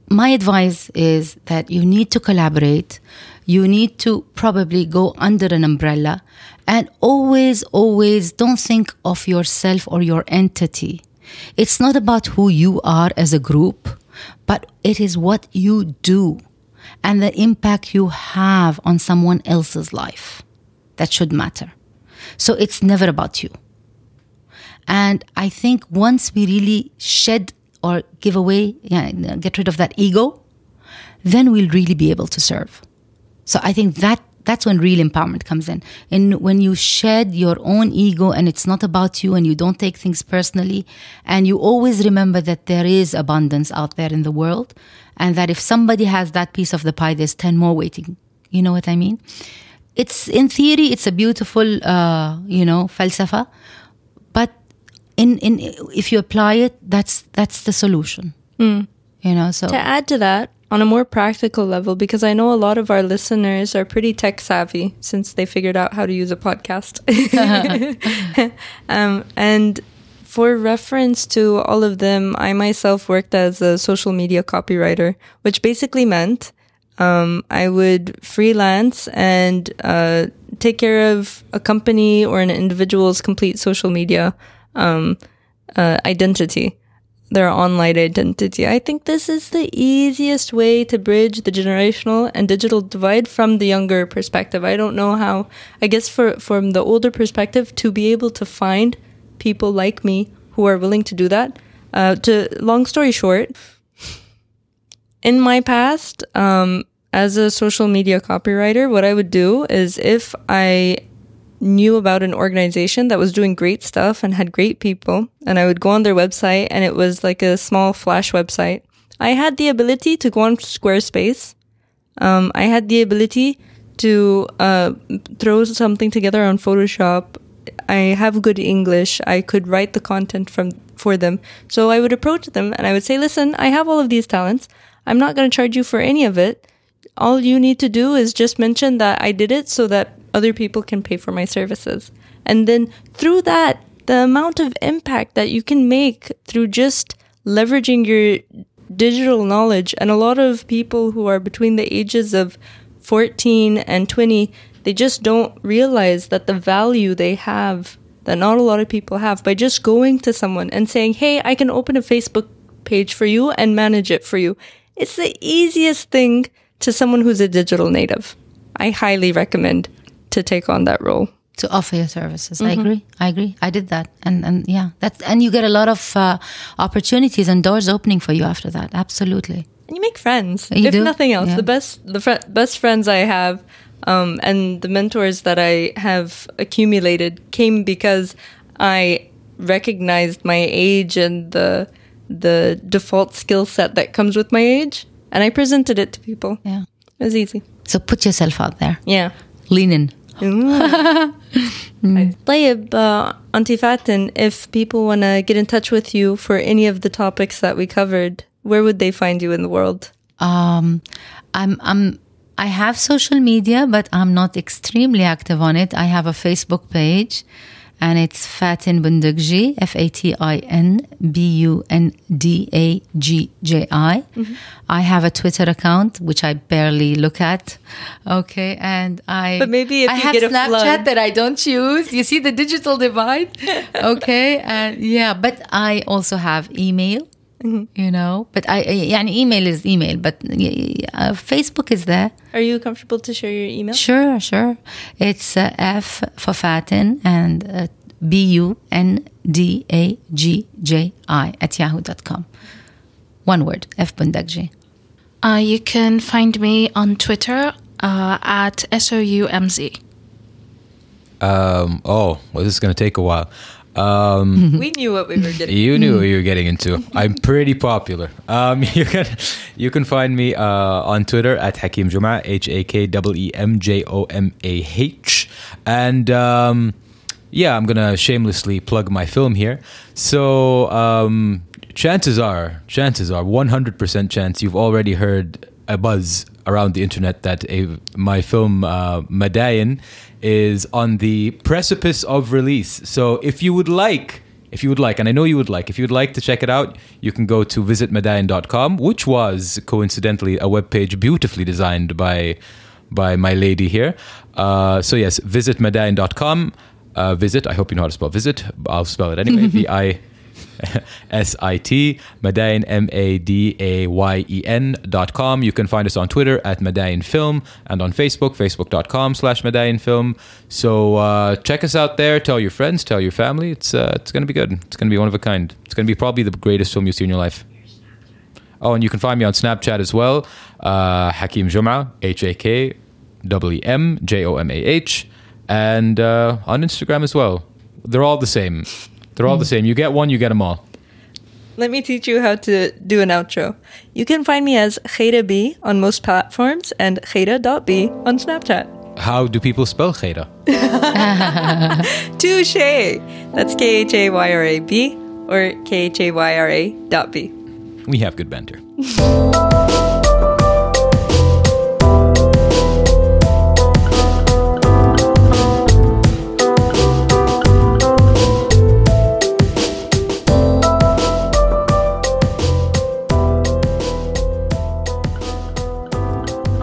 my advice is that you need to collaborate you need to probably go under an umbrella and always always don't think of yourself or your entity it's not about who you are as a group but it is what you do and the impact you have on someone else's life that should matter so it's never about you and I think once we really shed or give away, yeah, get rid of that ego, then we'll really be able to serve. So I think that that's when real empowerment comes in. And when you shed your own ego and it's not about you and you don't take things personally and you always remember that there is abundance out there in the world and that if somebody has that piece of the pie, there's 10 more waiting. You know what I mean? It's in theory, it's a beautiful, uh, you know, falsafa, but in, in if you apply it, that's that's the solution. You know, so To add to that, on a more practical level, because I know a lot of our listeners are pretty tech savvy since they figured out how to use a podcast. *laughs* um, and for reference to all of them, I myself worked as a social media copywriter, which basically meant um, I would freelance and uh, take care of a company or an individual's complete social media um, uh, identity, their online identity. I think this is the easiest way to bridge the generational and digital divide from the younger perspective. I don't know how. I guess for from the older perspective, to be able to find people like me who are willing to do that. Uh, to long story short, in my past, um, as a social media copywriter, what I would do is if I knew about an organization that was doing great stuff and had great people, and I would go on their website and it was like a small flash website, I had the ability to go on Squarespace. Um, I had the ability to uh, throw something together on Photoshop. I have good English. I could write the content from for them. So I would approach them and I would say, "Listen, I have all of these talents. I'm not going to charge you for any of it. All you need to do is just mention that I did it so that other people can pay for my services." And then through that, the amount of impact that you can make through just leveraging your digital knowledge and a lot of people who are between the ages of 14 and 20 they just don't realize that the value they have that not a lot of people have by just going to someone and saying hey i can open a facebook page for you and manage it for you it's the easiest thing to someone who's a digital native i highly recommend to take on that role to offer your services. I agree. I agree. I did that, and and yeah, that and you get a lot of uh, opportunities and doors opening for you after that. Absolutely. and you make friends You if do? nothing else Yeah. the best the fr- best friends i have um, and the mentors that i have accumulated came because i recognized my age and the the default skill set that comes with my age and I presented it to people. Yeah. It was easy. So put yourself out there. Yeah Lean in. طيب uh, Auntie *laughs* Fatin, if people want to get in touch with you for any of the topics that we covered, where would they find you in the world? Um, I'm I'm I have social media, but I'm not extremely active on it. I have a Facebook page, and it's Fatin Bundagji, F A T I N B U N D A G J I. Mm-hmm. I have a Twitter account which I barely look at. Okay, and I But maybe if I have Snapchat flood. that I don't use. You see the digital divide. *laughs* okay, and yeah, but I also have email. You know, but I, يعني email is email, but uh, Facebook is there. Are you comfortable to share your email? Sure, sure. It's uh, F for Fatin and uh, B U N D A G J I at yahoo.com. One word, F Bundagji. Uh, you can find me on Twitter uh, at SOUMZ. Um, oh, well, this is going to take a while. Um, *laughs* We knew what we were getting. you knew what you were getting into. I'm pretty popular. Um, *laughs* you can you can find me uh, on Twitter at Hakeem Jomah, H A K E E M J O M A H, and um, yeah, I'm gonna shamelessly plug my film here. So um, chances are, chances are, 100% chance you've already heard a buzz around the internet that a, my film uh, Madayen is on the precipice of release. So if you would like, if you would like, and I know you would like, if you would like to check it out, you can go to visitmadayen.com, which was coincidentally a webpage beautifully designed by by my lady here. Uh, so yes, visitmadayen.com. Uh, visit. I hope you know how to spell visit. I'll spell it anyway. *laughs* V I *laughs* S I T, Madayen, M A D A Y E N dot com. You can find us on Twitter at Madayen Film and on Facebook, facebook.com slash Madayen Film. So uh, check us out there. Tell your friends, tell your family. It's, uh, it's going to be good. It's going to be one of a kind. It's going to be probably the greatest film you see in your life. Oh, and you can find me on Snapchat as well. Uh, Hakeem Jomah, H A K W M J O M A H. And uh, on Instagram as well. They're all the same. They're all the mm. same. You get one, you get them all. Let me teach you how to do an outro. You can find me as Khayra B on most platforms and Khayra.b on Snapchat. How do people spell Khayra? *laughs* Touche! That's K H A Y R A B or K H A Y R A dot B. We have good banter. *laughs*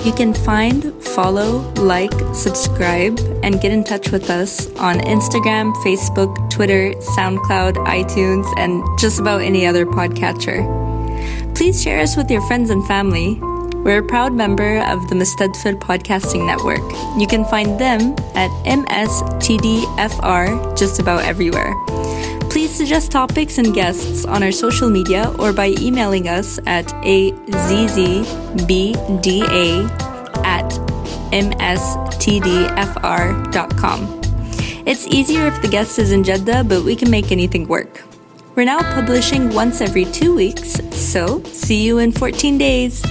You can find, follow, like, subscribe, and get in touch with us on Instagram, Facebook, Twitter, SoundCloud, iTunes, and just about any other podcatcher. Please share us with your friends and family. We're a proud member of the Mustadfil Podcasting Network. You can find them at MSTDFR just about everywhere. Please suggest topics and guests on our social media or by emailing us at azzbda at mstdfr.com. It's easier if the guest is in Jeddah, but we can make anything work. We're now publishing once every two weeks, so see you in 14 days.